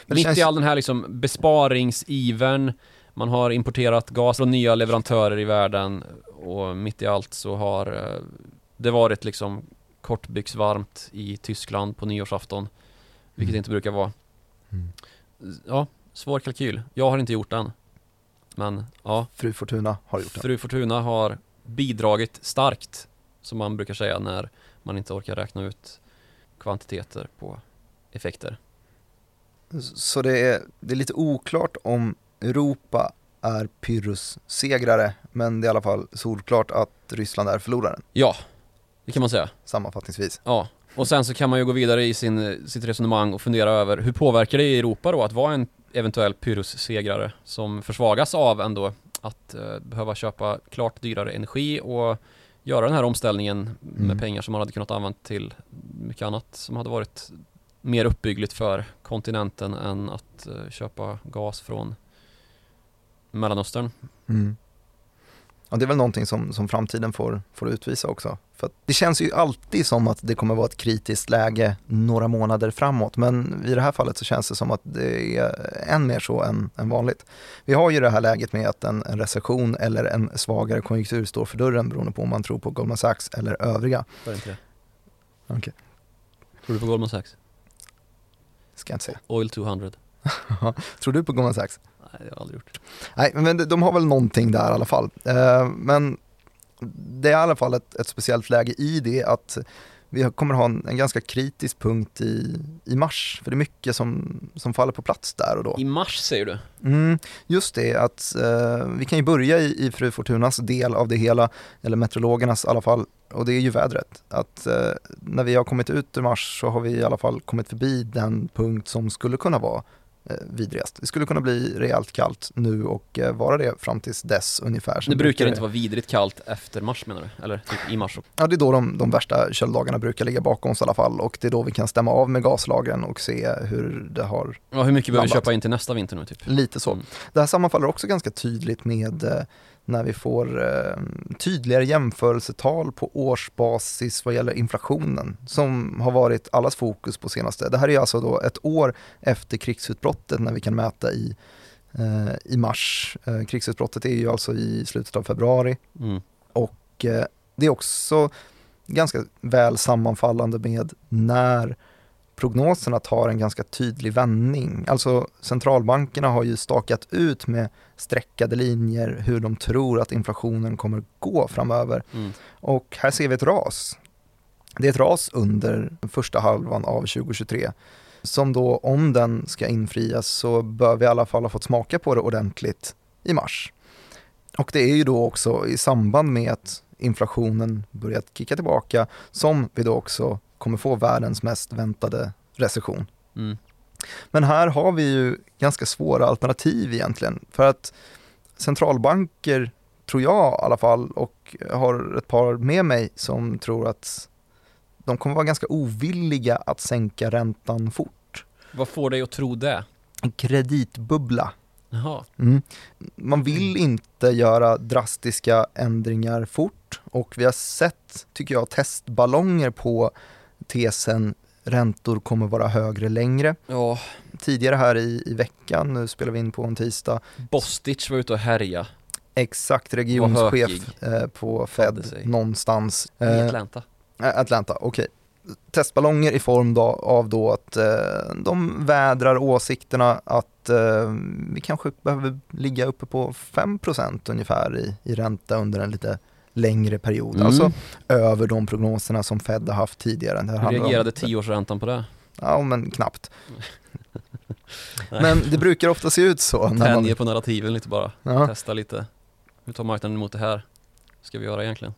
[SPEAKER 1] det
[SPEAKER 2] Mitt
[SPEAKER 1] känns-
[SPEAKER 2] i all den här liksom besparingsivern Man har importerat gas från nya leverantörer i världen Och mitt i allt så har eh, Det varit liksom kortbyxvarmt i Tyskland på nyårsafton Vilket
[SPEAKER 1] Mm.
[SPEAKER 2] inte brukar vara
[SPEAKER 1] Mm.
[SPEAKER 2] Ja, svår kalkyl. Jag har inte gjort den Men ja,
[SPEAKER 1] Fru Fortuna har gjort det.
[SPEAKER 2] Fru Fortuna har bidragit starkt Som man brukar säga när man inte orkar räkna ut kvantiteter på effekter
[SPEAKER 1] Så det är, det är lite oklart om Europa är Pyrrhus segrare, men det är i alla fall solklart att Ryssland är förloraren,
[SPEAKER 2] Ja, det kan man säga.
[SPEAKER 1] sammanfattningsvis.
[SPEAKER 2] Ja, och sen så kan man ju gå vidare i sin, sitt resonemang och fundera över hur påverkar det i Europa då att vara en eventuell Pyrrhus-segrare som försvagas av ändå att eh, behöva köpa klart dyrare energi och göra den här omställningen med
[SPEAKER 1] Mm.
[SPEAKER 2] pengar som man hade kunnat använda till mycket annat som hade varit mer uppbyggligt för kontinenten än att eh, köpa gas från Mellanöstern.
[SPEAKER 1] Mm. Ja, det är väl någonting som, som framtiden får, får utvisa också. För det känns ju alltid som att det kommer vara ett kritiskt läge några månader framåt. Men i det här fallet så känns det som att det är än mer så än, än vanligt. Vi har ju det här läget med att en, en recession eller en svagare konjunktur står för dörren beroende på om man tror på Goldman Sachs eller övriga.
[SPEAKER 2] Var det inte det?
[SPEAKER 1] Okej.
[SPEAKER 2] Tror du på Goldman Sachs?
[SPEAKER 1] Ska jag inte säga.
[SPEAKER 2] Oil 200?
[SPEAKER 1] Tror du på Goldman Sachs?
[SPEAKER 2] Nej, det har jag aldrig gjort.
[SPEAKER 1] Nej, men de- har väl någonting där i alla fall. Eh, Men det är i alla fall ett, ett speciellt läge i det att vi kommer ha en, en ganska kritisk punkt i, i mars. För det är mycket som, som faller på plats där och då.
[SPEAKER 2] I mars säger du?
[SPEAKER 1] Mm, just det, att eh, vi kan ju börja i, i Fru Fortunas del av det hela, eller meteorologernas i alla fall, och det är ju vädret. Att eh, när vi har kommit ut ur mars så har vi i alla fall kommit förbi den punkt som skulle kunna vara eh, vidrigast. Det skulle kunna bli rejält kallt nu och eh, vara det fram tills dess ungefär.
[SPEAKER 2] Det brukar inte vara vidrigt kallt efter mars menar du? Eller typ i mars?
[SPEAKER 1] Ja, det är då de, de värsta kölddagarna brukar ligga bakom oss i alla fall och det är då vi kan stämma av med gaslagren och se hur det har
[SPEAKER 2] Ja, hur mycket behöver vi köpa in till nästa vinter nu typ?
[SPEAKER 1] lite så.
[SPEAKER 2] Mm.
[SPEAKER 1] Det här sammanfaller också ganska tydligt med eh, när vi får eh, tydligare jämförelsetal på årsbasis vad gäller inflationen som har varit allas fokus på senaste. Det här är alltså då ett år efter krigsutbrottet när vi kan mäta i, eh, i mars. Eh, krigsutbrottet är ju alltså i slutet av februari
[SPEAKER 2] Mm.
[SPEAKER 1] och det är också ganska väl sammanfallande med när prognoserna tar en ganska tydlig vändning. Alltså centralbankerna har ju stakat ut med streckade linjer hur de tror att inflationen kommer gå framöver.
[SPEAKER 2] Mm.
[SPEAKER 1] Och här ser vi ett ras. Det är ett ras under första halvan av 2023 som då om den ska infrias så bör vi i alla fall ha fått smaka på det ordentligt i mars. Och det är ju då också i samband med att inflationen börjat kicka tillbaka som vi då också kommer få världens mest väntade recession.
[SPEAKER 2] Mm.
[SPEAKER 1] Men här har vi ju ganska svåra alternativ egentligen. För att centralbanker, tror jag i alla fall, och har ett par med mig som tror att de kommer vara ganska ovilliga att sänka räntan fort.
[SPEAKER 2] Vad får dig att tro det?
[SPEAKER 1] En kreditbubbla. Mm. Man vill inte göra drastiska ändringar fort och vi har sett, tycker jag, testballonger på tesen räntor kommer vara högre längre.
[SPEAKER 2] Ja,
[SPEAKER 1] Tidigare här i, i veckan, nu spelar vi in på en tisdag,
[SPEAKER 2] Bostich var ute och härja
[SPEAKER 1] exakt regionschef eh, på Fed någonstans.
[SPEAKER 2] i
[SPEAKER 1] Eh,
[SPEAKER 2] Atlanta.
[SPEAKER 1] Ä- Atlanta, okej. Testballonger i form då, av då att eh, de vädrar åsikterna att eh, vi kanske behöver ligga uppe på 5% ungefär i, i ränta under en lite längre period.
[SPEAKER 2] Mm.
[SPEAKER 1] Alltså över de prognoserna som Fed har haft tidigare. Det
[SPEAKER 2] Hur
[SPEAKER 1] handlar om-
[SPEAKER 2] reagerade tioårsräntan på det?
[SPEAKER 1] Ja, men knappt. Men det brukar ofta se ut så. När man,
[SPEAKER 2] Tänjer på narrativen lite bara,
[SPEAKER 1] ja,
[SPEAKER 2] testa lite Hur tar marknaden emot det här? Ska vi göra egentligen?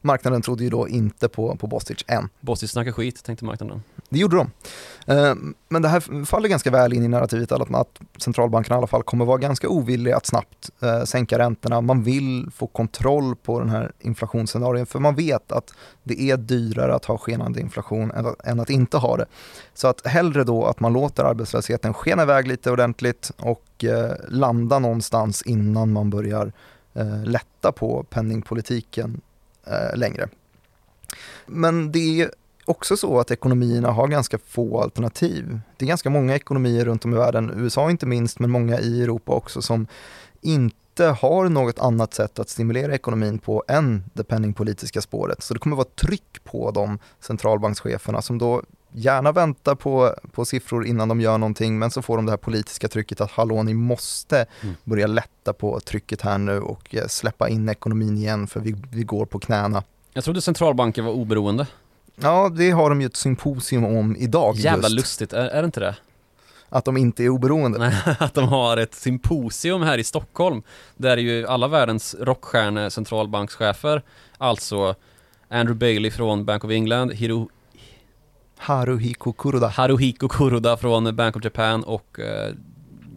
[SPEAKER 1] Marknaden trodde ju då inte på, på Bostich än.
[SPEAKER 2] Bostich snackar skit, tänkte marknaden
[SPEAKER 1] Det gjorde de. Eh, Men det här faller ganska väl in i narrativet att centralbankerna i alla fall kommer vara ganska ovilliga att snabbt eh, sänka räntorna. Man vill få kontroll på den här inflationsscenarion för man vet att det är dyrare att ha skenande inflation än att, inte ha det. Så att hellre då att man låter arbetslösheten skena iväg lite ordentligt och eh, landa någonstans innan man börjar lätta på penningpolitiken Eh, längre. Men det är också så att ekonomierna har ganska få alternativ. Det är ganska många ekonomier runt om i världen, USA inte minst, men många i Europa också, som inte har något annat sätt att stimulera ekonomin på än det penningpolitiska spåret. Så det kommer vara tryck på de centralbankscheferna som då gärna väntar på, på siffror innan de gör någonting, men så får de det här politiska trycket att hallå, ni måste
[SPEAKER 2] Mm.
[SPEAKER 1] börja lätta på trycket här nu och eh, släppa in ekonomin igen för vi, vi går på knäna.
[SPEAKER 2] Jag trodde centralbanker var oberoende
[SPEAKER 1] Ja, det har de ju ett symposium om idag
[SPEAKER 2] Jävla
[SPEAKER 1] just,
[SPEAKER 2] lustigt, är, är det inte det?
[SPEAKER 1] att de inte är oberoende.
[SPEAKER 2] Nej, att de har ett symposium här i Stockholm Där ju alla världens rockstjärne centralbankschefer Alltså Andrew Bailey från Bank of England, Hiro,
[SPEAKER 1] Haruhiko Kuroda.
[SPEAKER 2] Haruhiko Kuroda från Bank of Japan och eh,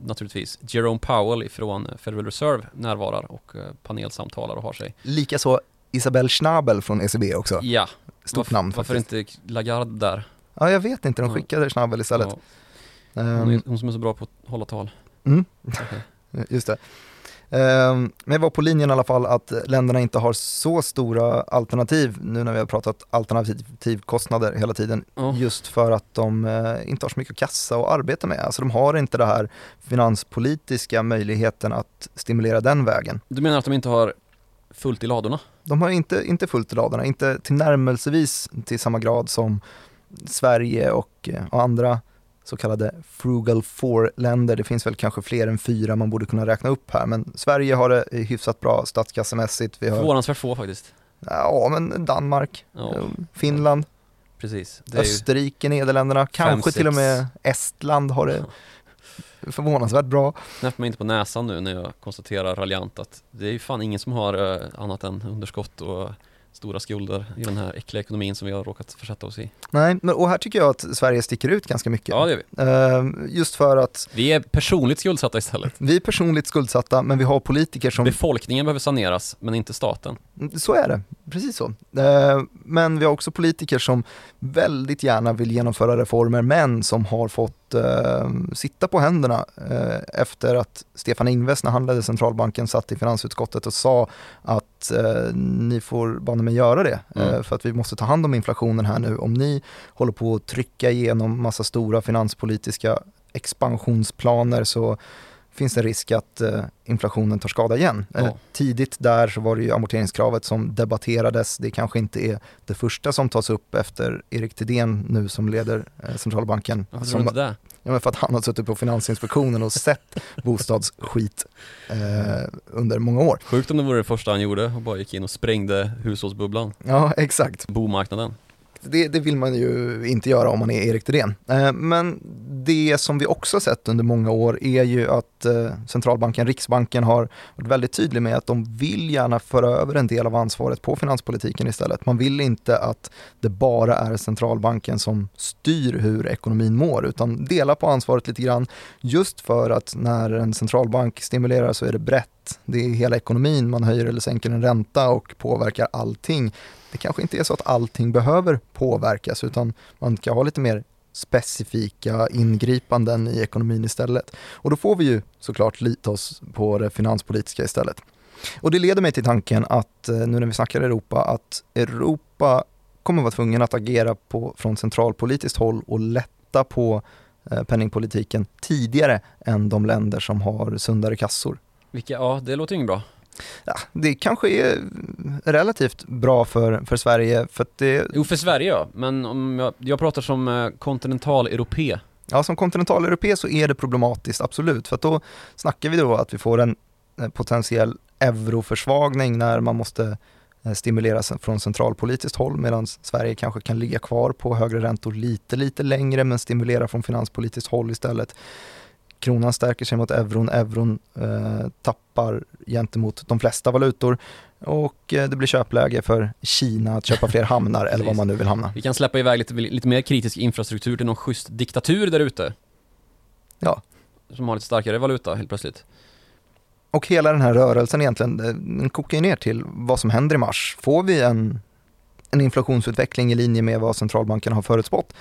[SPEAKER 2] naturligtvis Jerome Powell från Federal Reserve närvarar och eh, panelsamtalar och har sig.
[SPEAKER 1] Likaså Isabelle Schnabel från ECB också.
[SPEAKER 2] Ja,
[SPEAKER 1] Stort
[SPEAKER 2] varf-
[SPEAKER 1] namn
[SPEAKER 2] Varför
[SPEAKER 1] faktiskt.
[SPEAKER 2] inte Lagarde där?
[SPEAKER 1] Ja, jag vet inte, de skickade Schnabel istället.
[SPEAKER 2] Ja,
[SPEAKER 1] Ehm,
[SPEAKER 2] hon, är, hon som är så bra på att hålla tal.
[SPEAKER 1] mm,
[SPEAKER 2] Okej.
[SPEAKER 1] just det. Ehm, Men jag var på linjen i alla fall att länderna inte har så stora alternativ nu när vi har pratat alternativkostnader hela tiden.
[SPEAKER 2] Ja.
[SPEAKER 1] Just för att de eh, inte har så mycket kassa att arbeta med. Alltså de har inte det här finanspolitiska möjligheten att stimulera den vägen.
[SPEAKER 2] Du menar att de inte har fullt i ladorna?
[SPEAKER 1] De har inte, inte fullt i ladorna, inte tillnärmelsevis till samma grad som Sverige och, eh, och andra så kallade frugal four-länder. Det finns väl kanske fler än fyra man borde kunna räkna upp här, men Sverige har det hyfsat bra statskassemässigt. Vi har,
[SPEAKER 2] Förvånansvärt få faktiskt.
[SPEAKER 1] ja, men Danmark,
[SPEAKER 2] Ja,
[SPEAKER 1] eh, Finland,
[SPEAKER 2] precis. Är ju,
[SPEAKER 1] Nederländerna, kanske till och med Estland har det förvånansvärt bra.
[SPEAKER 2] knäpper mig inte på näsan nu när jag konstaterar raljant att det är ju fan ingen som har eh, annat än underskott och stora skulder i den här äckliga ekonomin som vi har råkat försätta oss i.
[SPEAKER 1] Nej, men, och här tycker jag att Sverige sticker ut ganska mycket.
[SPEAKER 2] Ja, det gör vi.
[SPEAKER 1] Eh, just för att
[SPEAKER 2] Vi är personligt skuldsatta istället.
[SPEAKER 1] vi är personligt skuldsatta, men vi har politiker som
[SPEAKER 2] Befolkningen behöver saneras, men inte staten.
[SPEAKER 1] Så är det, precis så. Eh, Men vi har också politiker som väldigt gärna vill genomföra reformer men som har fått eh, sitta på händerna eh, efter att Stefan Ingves när han ledde centralbanken satt i finansutskottet och sa att eh, ni får banne mig göra det eh,
[SPEAKER 2] Mm.
[SPEAKER 1] för att vi måste ta hand om inflationen här nu. Om ni håller på att trycka igenom massa stora finanspolitiska expansionsplaner så finns det risk att eh, inflationen tar skada igen. Eh,
[SPEAKER 2] Ja.
[SPEAKER 1] tidigt där så var det ju amorteringskravet som debatterades. Det kanske inte är det första som tas upp efter Erik Thedéen nu som leder eh, centralbanken.
[SPEAKER 2] Varför
[SPEAKER 1] Som,
[SPEAKER 2] inte det?
[SPEAKER 1] ja, men för att han har suttit på Finansinspektionen och sett bostadsskit eh, under många år.
[SPEAKER 2] Sjukt om det vore det första han gjorde och bara gick in och sprängde hushållsbubblan,
[SPEAKER 1] Ja, exakt.
[SPEAKER 2] bomarknaden.
[SPEAKER 1] Det, det vill man ju inte göra om man är Erik Thedéen. Eh, men det som vi också sett under många år är ju att eh, centralbanken, Riksbanken har varit väldigt tydlig med att de vill gärna föra över en del av ansvaret på finanspolitiken istället. Man vill inte att det bara är centralbanken som styr hur ekonomin mår utan dela på ansvaret lite grann just för att när en centralbank stimulerar så är det brett. Det är hela ekonomin, man höjer eller sänker en ränta och påverkar allting det kanske inte är så att allting behöver påverkas utan man kan ha lite mer specifika ingripanden i ekonomin istället. Och då får vi ju såklart lita oss på det finanspolitiska istället. Och det leder mig till tanken att eh, nu när vi snackar Europa att Europa kommer vara tvungen att agera på, från centralpolitiskt håll och lätta på eh, penningpolitiken tidigare än de länder som har sundare kassor.
[SPEAKER 2] Vilka, ja det låter ju inget bra.
[SPEAKER 1] Ja, det kanske är relativt bra för, för Sverige för att det,
[SPEAKER 2] Jo för Sverige ja, men om jag, jag pratar som eh, kontinental-europé.
[SPEAKER 1] Ja, som kontinentaleuropé så är det problematiskt, absolut. För att då snackar vi då att vi får en eh, potentiell euroförsvagning när man måste eh, stimuleras från centralpolitiskt håll medan Sverige kanske kan ligga kvar på högre räntor lite, lite längre men stimulera från finanspolitiskt håll istället. Kronan stärker sig mot euron, euron eh, tappar gentemot de flesta valutor och eh, det blir köpläge för Kina att köpa fler hamnar eller var man nu vill hamna.
[SPEAKER 2] Vi kan släppa iväg lite, lite mer kritisk infrastruktur till någon schysst diktatur där ute.
[SPEAKER 1] Ja.
[SPEAKER 2] Som har lite starkare valuta helt plötsligt.
[SPEAKER 1] Och hela den här rörelsen egentligen, eh, den kokar ju ner till vad som händer i mars. Får vi en, en inflationsutveckling i linje med vad centralbanken har förutspått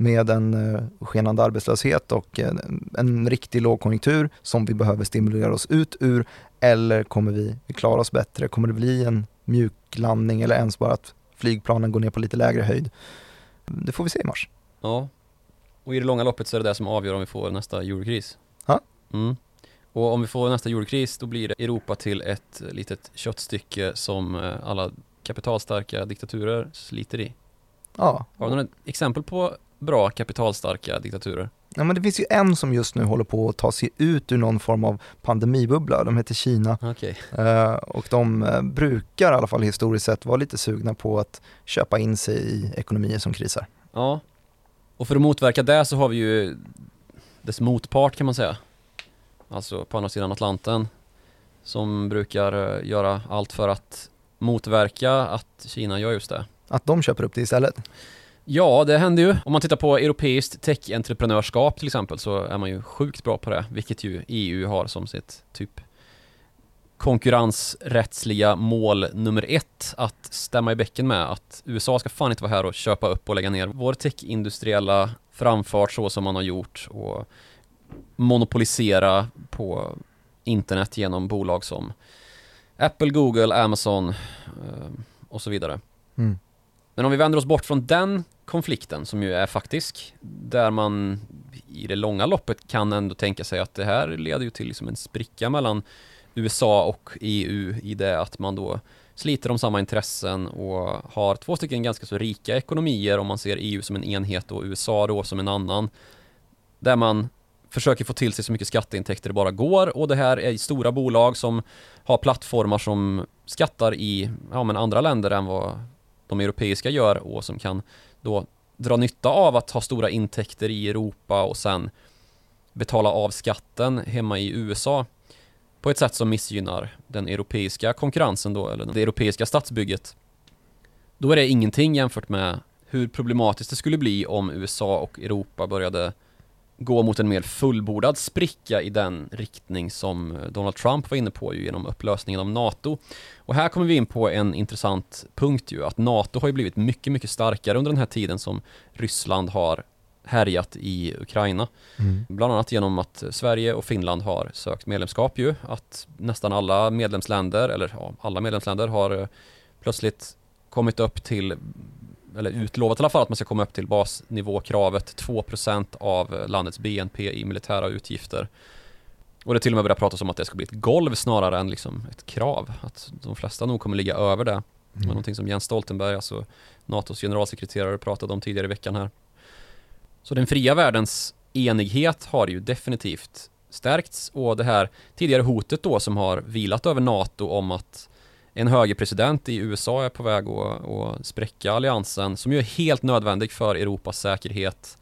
[SPEAKER 1] med en eh, skenande arbetslöshet och eh, en riktig lågkonjunktur som vi behöver stimulera oss ut ur eller kommer vi klara oss bättre? Kommer det bli en mjuklandning eller ens bara att flygplanen går ner på lite lägre höjd? Det får vi se i mars.
[SPEAKER 2] Ja. Och i det långa loppet så är det det som avgör om vi får nästa eurokris.
[SPEAKER 1] Ja.
[SPEAKER 2] Mm. Och om vi får nästa eurokris då blir det Europa till ett litet köttstycke som eh, alla kapitalstarka diktaturer sliter i.
[SPEAKER 1] Ja,
[SPEAKER 2] Har du några exempel på bra kapitalstarka diktaturer?
[SPEAKER 1] Ja, men det finns ju en som just nu håller på att ta sig ut ur någon form av pandemibubbla. De heter Kina
[SPEAKER 2] Okej.
[SPEAKER 1] eh, och de eh, brukar i alla fall historiskt sett vara lite sugna på att köpa in sig i ekonomier som krisar.
[SPEAKER 2] Ja. Och för att motverka det så har vi ju dess motpart kan man säga. Alltså på andra sidan Atlanten. Som brukar eh, göra allt för att motverka att Kina gör just det.
[SPEAKER 1] Att de köper upp det istället.
[SPEAKER 2] Ja, det händer ju. Om man tittar på europeiskt tech-entreprenörskap till exempel så är man ju sjukt bra på det, vilket ju EU har som sitt typ konkurrensrättsliga mål nummer ett att stämma i bäcken med att USA ska fan inte vara här och köpa upp och lägga ner vår tech-industriella framfart så som man har gjort och monopolisera på internet genom bolag som Apple, Google, Amazon eh, och så vidare.
[SPEAKER 1] Mm.
[SPEAKER 2] Men om vi vänder oss bort från den konflikten som ju är faktisk, där man i det långa loppet kan ändå tänka sig att det här leder ju till liksom en spricka mellan USA och EU i det att man då sliter om samma intressen och har två stycken ganska så rika ekonomier om man ser EU som en enhet och USA då som en annan. Där man försöker få till sig så mycket skatteintäkter det bara går och det här är stora bolag som har plattformar som skattar i ja, men andra länder än vad de europeiska gör och som kan då dra nytta av att ha stora intäkter i Europa och sen betala av skatten hemma i USA på ett sätt som missgynnar den europeiska konkurrensen då, eller det europeiska statsbygget. Då är det ingenting jämfört med hur problematiskt det skulle bli om USA och Europa började gå mot en mer fullbordad spricka i den riktning som Donald Trump var inne på ju genom upplösningen av NATO. Och här kommer vi in på en intressant punkt ju, att NATO har ju blivit mycket, mycket starkare under den här tiden som Ryssland har härjat i Ukraina.
[SPEAKER 1] Mm.
[SPEAKER 2] Bland annat genom att Sverige och Finland har sökt medlemskap ju, att nästan alla medlemsländer, eller ja, alla medlemsländer har eh, plötsligt kommit upp till eller utlovat i alla fall att man ska komma upp till basnivåkravet 2% av landets BNP i militära utgifter. Och det till och med börjar pratas om att det ska bli ett golv snarare än liksom ett krav. Att de flesta nog kommer ligga över det. Det var
[SPEAKER 1] Mm.
[SPEAKER 2] någonting som Jens Stoltenberg, alltså NATOs generalsekreterare, pratade om tidigare i veckan här. Så den fria världens enighet har ju definitivt stärkts och det här tidigare hotet då som har vilat över NATO om att en högerpresident i USA är på väg att, att spräcka alliansen som ju är helt nödvändig för Europas säkerhet.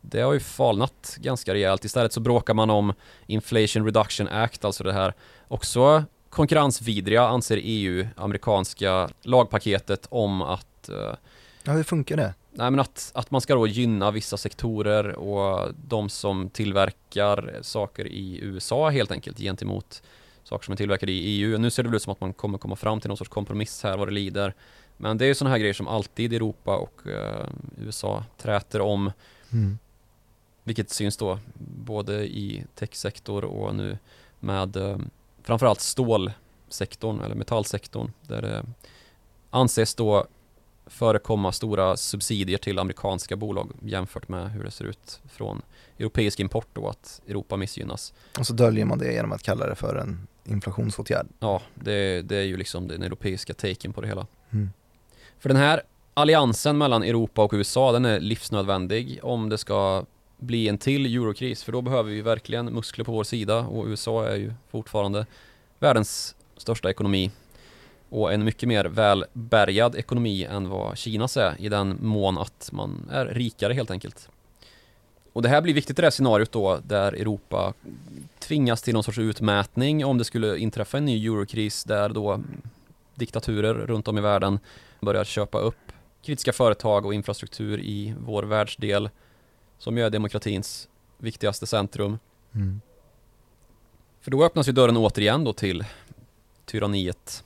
[SPEAKER 2] Det har ju falnat ganska rejält. Istället så bråkar man om Inflation Reduction Act, alltså det här också konkurrensvidriga anser EU, amerikanska lagpaketet om att eh,
[SPEAKER 1] Ja, hur funkar det?
[SPEAKER 2] Nej men att, att man ska då gynna vissa sektorer och de som tillverkar saker i USA helt enkelt gentemot saker som är tillverkade i EU. Nu ser det väl ut som att man kommer komma fram till någon sorts kompromiss här vad det lider. Men det är ju sådana här grejer som alltid Europa och eh, USA träter om,
[SPEAKER 1] Mm.
[SPEAKER 2] vilket syns då både i techsektor och nu med eh, framförallt stålsektorn eller metallsektorn där det anses då förekomma stora subsidier till amerikanska bolag jämfört med hur det ser ut från europeisk import då att Europa missgynnas.
[SPEAKER 1] Och så döljer man det genom att kalla det för en inflationsåtgärd.
[SPEAKER 2] Ja, det, det är ju liksom den europeiska taken på det hela.
[SPEAKER 1] Mm.
[SPEAKER 2] För den här alliansen mellan Europa och USA den är livsnödvändig om det ska bli en till eurokris för då behöver vi verkligen muskler på vår sida och USA är ju fortfarande världens största ekonomi och en mycket mer välbärgad ekonomi än vad Kinas är i den mån att man är rikare helt enkelt. Och det här blir viktigt i det här scenariot då där Europa tvingas till någon sorts utmätning om det skulle inträffa en ny eurokris där då diktaturer runt om i världen börjar köpa upp kritiska företag och infrastruktur i vår världsdel som ju är demokratins viktigaste centrum.
[SPEAKER 1] Mm.
[SPEAKER 2] För då öppnas ju dörren återigen då till tyranniet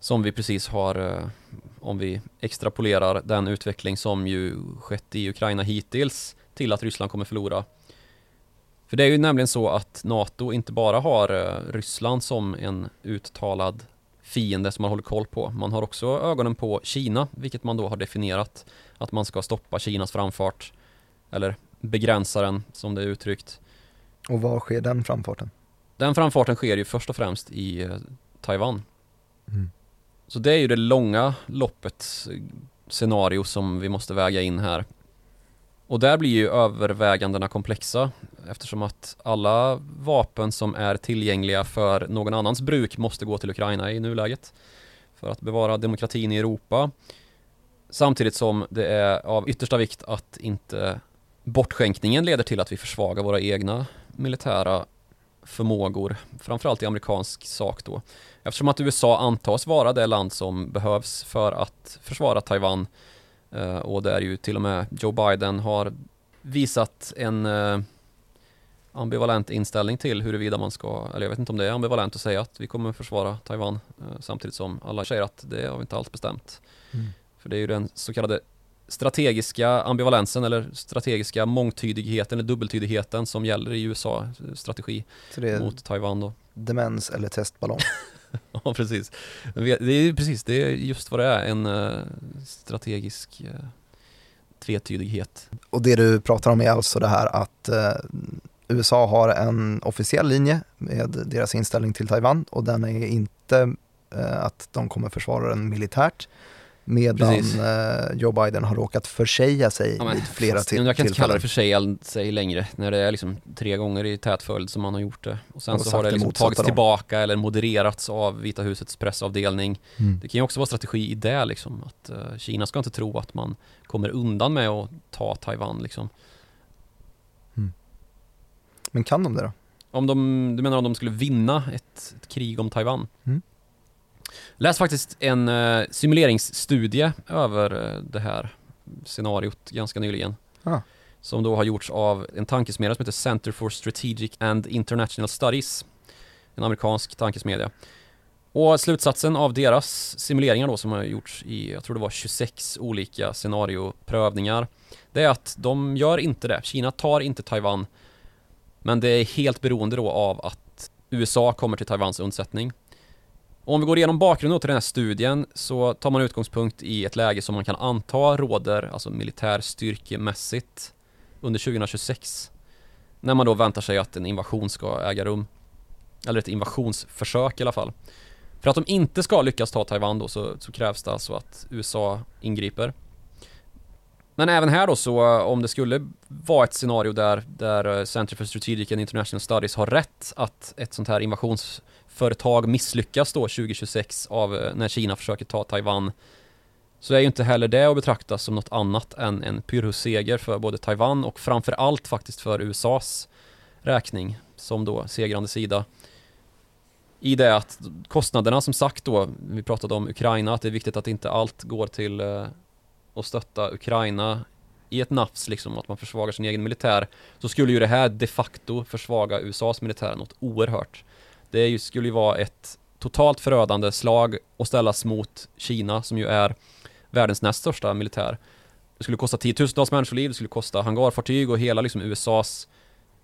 [SPEAKER 2] som vi precis har, eh, om vi extrapolerar den utveckling som ju skett i Ukraina hittills till att Ryssland kommer förlora. För det är ju nämligen så att NATO inte bara har eh, Ryssland som en uttalad fiende som man håller koll på. Man har också ögonen på Kina, vilket man då har definierat att man ska stoppa Kinas framfart eller begränsa den som det är uttryckt.
[SPEAKER 1] Och var sker den framfarten?
[SPEAKER 2] Den framfarten sker ju först och främst i eh, Taiwan.
[SPEAKER 1] Mm.
[SPEAKER 2] Så det är ju det långa loppets eh, scenario som vi måste väga in här. Och där blir ju övervägandena komplexa eftersom att alla vapen som är tillgängliga för någon annans bruk måste gå till Ukraina i nuläget för att bevara demokratin i Europa. Samtidigt som det är av yttersta vikt att inte bortskänkningen leder till att vi försvagar våra egna militära förmågor, framförallt i amerikansk sak då. Eftersom att USA antas vara det land som behövs för att försvara Taiwan eh, och där ju till och med Joe Biden har visat en eh, ambivalent inställning till huruvida man ska, eller jag vet inte om det är ambivalent att säga att vi kommer försvara Taiwan eh, samtidigt som alla säger att det har vi inte alls bestämt.
[SPEAKER 1] Mm.
[SPEAKER 2] För det är ju den så kallade strategiska ambivalensen eller strategiska mångtydigheten eller dubbeltydigheten som gäller i USA-strategi
[SPEAKER 1] Så det är
[SPEAKER 2] mot Taiwan då.
[SPEAKER 1] demens eller testballong.
[SPEAKER 2] Ja, precis. Det är precis, det är just vad det är, en eh, strategisk eh, tvetydighet.
[SPEAKER 1] Och det du pratar om är alltså det här att eh, USA har en officiell linje med deras inställning till Taiwan och den är inte eh, att de kommer försvara den militärt medan
[SPEAKER 2] Precis.
[SPEAKER 1] eh, Joe Biden har råkat försäga sig
[SPEAKER 2] Ja, men
[SPEAKER 1] vid flera
[SPEAKER 2] fast
[SPEAKER 1] till-
[SPEAKER 2] Jag kan inte kalla det
[SPEAKER 1] tillfällen.
[SPEAKER 2] för sig, längre, när det är liksom tre gånger i tät följd som man har gjort det. Och sen så har det liksom tagits
[SPEAKER 1] då.
[SPEAKER 2] tillbaka eller modererats av Vita husets pressavdelning.
[SPEAKER 1] Mm.
[SPEAKER 2] Det kan ju också vara strategi i det liksom, att eh, Kina ska inte tro att man kommer undan med att ta Taiwan liksom.
[SPEAKER 1] Men kan de det då?
[SPEAKER 2] Om de, du menar om de skulle vinna ett, ett krig om Taiwan?
[SPEAKER 1] Mm.
[SPEAKER 2] Läs faktiskt en eh, simuleringsstudie över eh, det här scenariot ganska nyligen.
[SPEAKER 1] Ah.
[SPEAKER 2] Som då har gjorts av en tankesmedja som heter Center for Strategic and International Studies. En amerikansk tankesmedja. Och slutsatsen av deras simuleringar då som har gjorts i, jag tror det var 26 olika scenarioprövningar. Det är att de gör inte det. Kina tar inte Taiwan. Men det är helt beroende då av att USA kommer till Taiwans undsättning. Och om vi går igenom bakgrunden till den här studien så tar man utgångspunkt i ett läge som man kan anta råder, alltså militärstyrkemässigt, under 2026. När man då väntar sig att en invasion ska äga rum. Eller ett invasionsförsök i alla fall. För att de inte ska lyckas ta Taiwan då så, så krävs det alltså att USA ingriper. Men även här då så om det skulle vara ett scenario där, där Center for Strategic and International Studies har rätt att ett sånt här företag misslyckas då 2026 av eh, när Kina försöker ta Taiwan så är ju inte heller det att betrakta som något annat än en pyrrhusseger för både Taiwan och framför allt faktiskt för USAs räkning som då segrande sida. I det att kostnaderna som sagt då, vi pratade om Ukraina, att det är viktigt att inte allt går till eh, att stötta Ukraina i ett nafs liksom, att man försvagar sin egen militär, så skulle ju det här de facto försvaga USAs militär något oerhört. Det ju, skulle ju vara ett totalt förödande slag och ställas mot Kina som ju är världens näst största militär. Det skulle kosta tiotusentals människoliv, det skulle kosta hangarfartyg och hela liksom USAs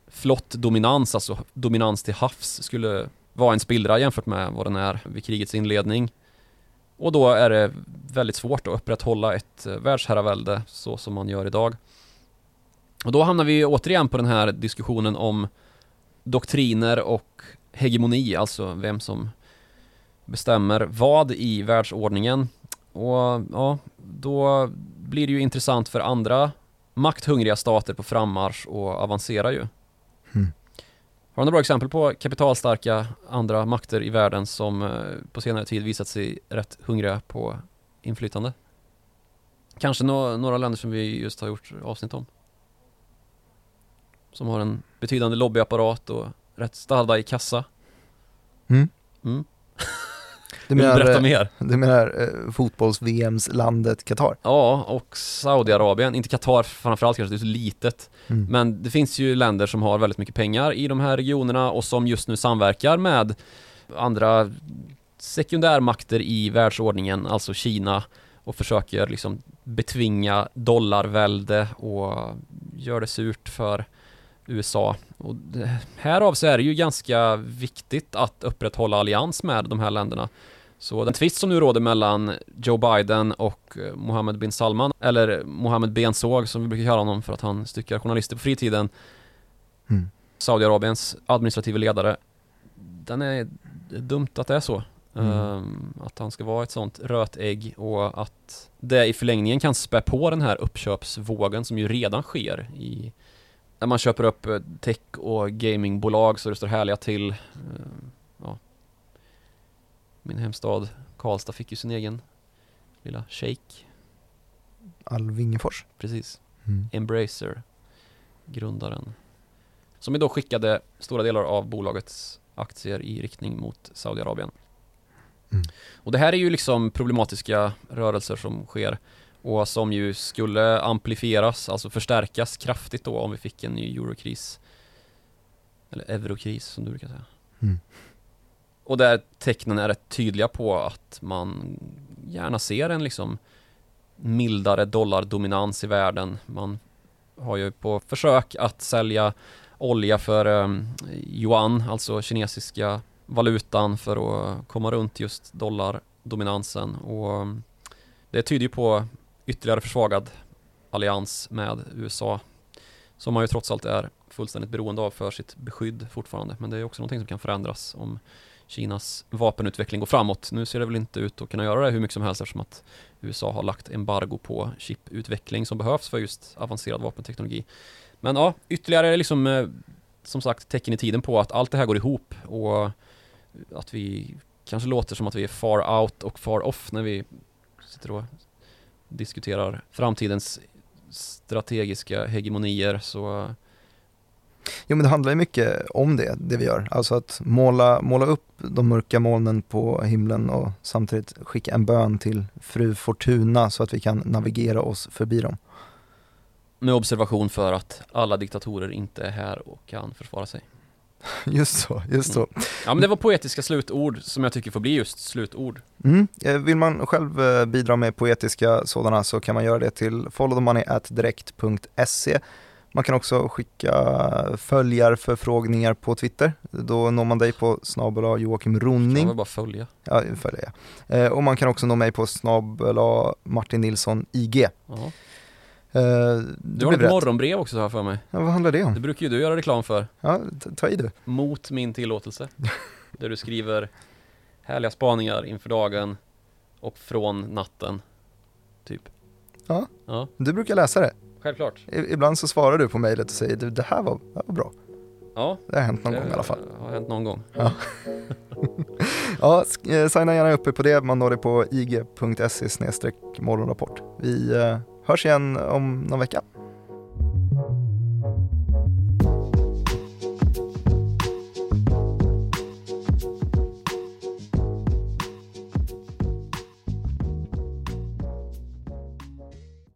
[SPEAKER 2] flottdominans, alltså dominans till havs, skulle vara en spillra jämfört med vad den är vid krigets inledning. Och då är det väldigt svårt att upprätthålla ett eh, världsherravälde så som man gör idag. Och då hamnar vi återigen på den här diskussionen om doktriner och hegemoni, alltså vem som bestämmer vad i världsordningen. Och ja, då blir det ju intressant för andra makthungriga stater på frammarsch och avancera ju.
[SPEAKER 1] Mm.
[SPEAKER 2] Har du några bra exempel på kapitalstarka andra makter i världen som eh, på senare tid visat sig rätt hungriga på inflytande? Kanske nå- några länder som vi just har gjort avsnitt om. Som har en betydande lobbyapparat och rätt stadda i kassa.
[SPEAKER 1] Mm.
[SPEAKER 2] Mm.
[SPEAKER 1] Du menar,
[SPEAKER 2] berätta
[SPEAKER 1] eh,
[SPEAKER 2] mer?
[SPEAKER 1] du menar eh, fotbolls-VMs landet Qatar?
[SPEAKER 2] Ja, och Saudiarabien. Inte Qatar framförallt kanske, det är så litet.
[SPEAKER 1] Mm.
[SPEAKER 2] Men det finns ju länder som har väldigt mycket pengar i de här regionerna och som just nu samverkar med andra sekundärmakter i världsordningen, alltså Kina och försöker liksom betvinga dollarvälde och gör det surt för USA. Och det, härav så är det ju ganska viktigt att upprätthålla allians med de här länderna. Så den tvist som nu råder mellan Joe Biden och eh, Mohammed bin Salman, eller Mohammed Bensåg som vi brukar kalla honom för att han styckar journalister på fritiden,
[SPEAKER 1] Mm.
[SPEAKER 2] Saudiarabiens administrativa ledare, den är dumt att det är så.
[SPEAKER 1] Mm.
[SPEAKER 2] Ehm, att han ska vara ett sånt rötägg och att det i förlängningen kan spä på den här uppköpsvågen som ju redan sker i när man köper upp eh, tech och gamingbolag så det står härliga till. Ehm, ja. Min hemstad Karlstad fick ju sin egen lilla shake,
[SPEAKER 1] Alvingefors?
[SPEAKER 2] precis.
[SPEAKER 1] Mm.
[SPEAKER 2] Embracer, grundaren. Som ju då skickade stora delar av bolagets aktier i riktning mot Saudiarabien.
[SPEAKER 1] Mm.
[SPEAKER 2] Och det här är ju liksom problematiska rörelser som sker och som ju skulle amplifieras, alltså förstärkas kraftigt då om vi fick en ny eurokris. Eller eurokris som du brukar säga.
[SPEAKER 1] Mm.
[SPEAKER 2] Och där tecknen är rätt tydliga på att man gärna ser en liksom mildare dollardominans i världen. Man har ju på försök att sälja olja för um, yuan, alltså kinesiska valutan för att komma runt just dollardominansen och um, det tyder ju på ytterligare försvagad allians med USA som man ju trots allt är fullständigt beroende av för sitt beskydd fortfarande. Men det är också någonting som kan förändras om Kinas vapenutveckling går framåt. Nu ser det väl inte ut att kunna göra det hur mycket som helst eftersom att USA har lagt embargo på chiputveckling som behövs för just avancerad vapenteknologi. Men ja, ytterligare liksom eh, som sagt tecken i tiden på att allt det här går ihop och att vi kanske låter som att vi är far out och far off när vi sitter och diskuterar framtidens strategiska hegemonier så
[SPEAKER 1] Jo men det handlar ju mycket om det, det vi gör. Alltså att måla, måla upp de mörka molnen på himlen och samtidigt skicka en bön till fru Fortuna så att vi kan navigera oss förbi dem.
[SPEAKER 2] Med observation för att alla diktatorer inte är här och kan försvara sig.
[SPEAKER 1] Just så, just så. Mm.
[SPEAKER 2] Ja men det var poetiska slutord som jag tycker får bli just slutord.
[SPEAKER 1] Mm. Eh, vill man själv eh, bidra med poetiska sådana så kan man göra det till followthemoney.direkt.se man kan också skicka följarförfrågningar på Twitter. Då når man dig på snabel Joakim Ronning.
[SPEAKER 2] Jag bara följa.
[SPEAKER 1] Ja, följa ja. Eh, och man kan också nå mig på snabel Martin Nilsson IG. Uh,
[SPEAKER 2] du har ett rätt. morgonbrev också här för mig.
[SPEAKER 1] Ja, vad handlar det om?
[SPEAKER 2] Det brukar ju du göra reklam för.
[SPEAKER 1] Ja, ta i du.
[SPEAKER 2] Mot min tillåtelse. där du skriver härliga spaningar inför dagen och från natten. Typ.
[SPEAKER 1] Ja, ja. du brukar läsa det.
[SPEAKER 2] Självklart.
[SPEAKER 1] ibland så svarar du på mejlet och säger du det här var, det här var bra.
[SPEAKER 2] Ja.
[SPEAKER 1] Det har hänt någon gång i alla fall.
[SPEAKER 2] Det har hänt någon gång.
[SPEAKER 1] Ja, ja eh, signa gärna uppe på det. Man når det på ig.se morgonrapport. Vi eh, hörs igen om någon vecka.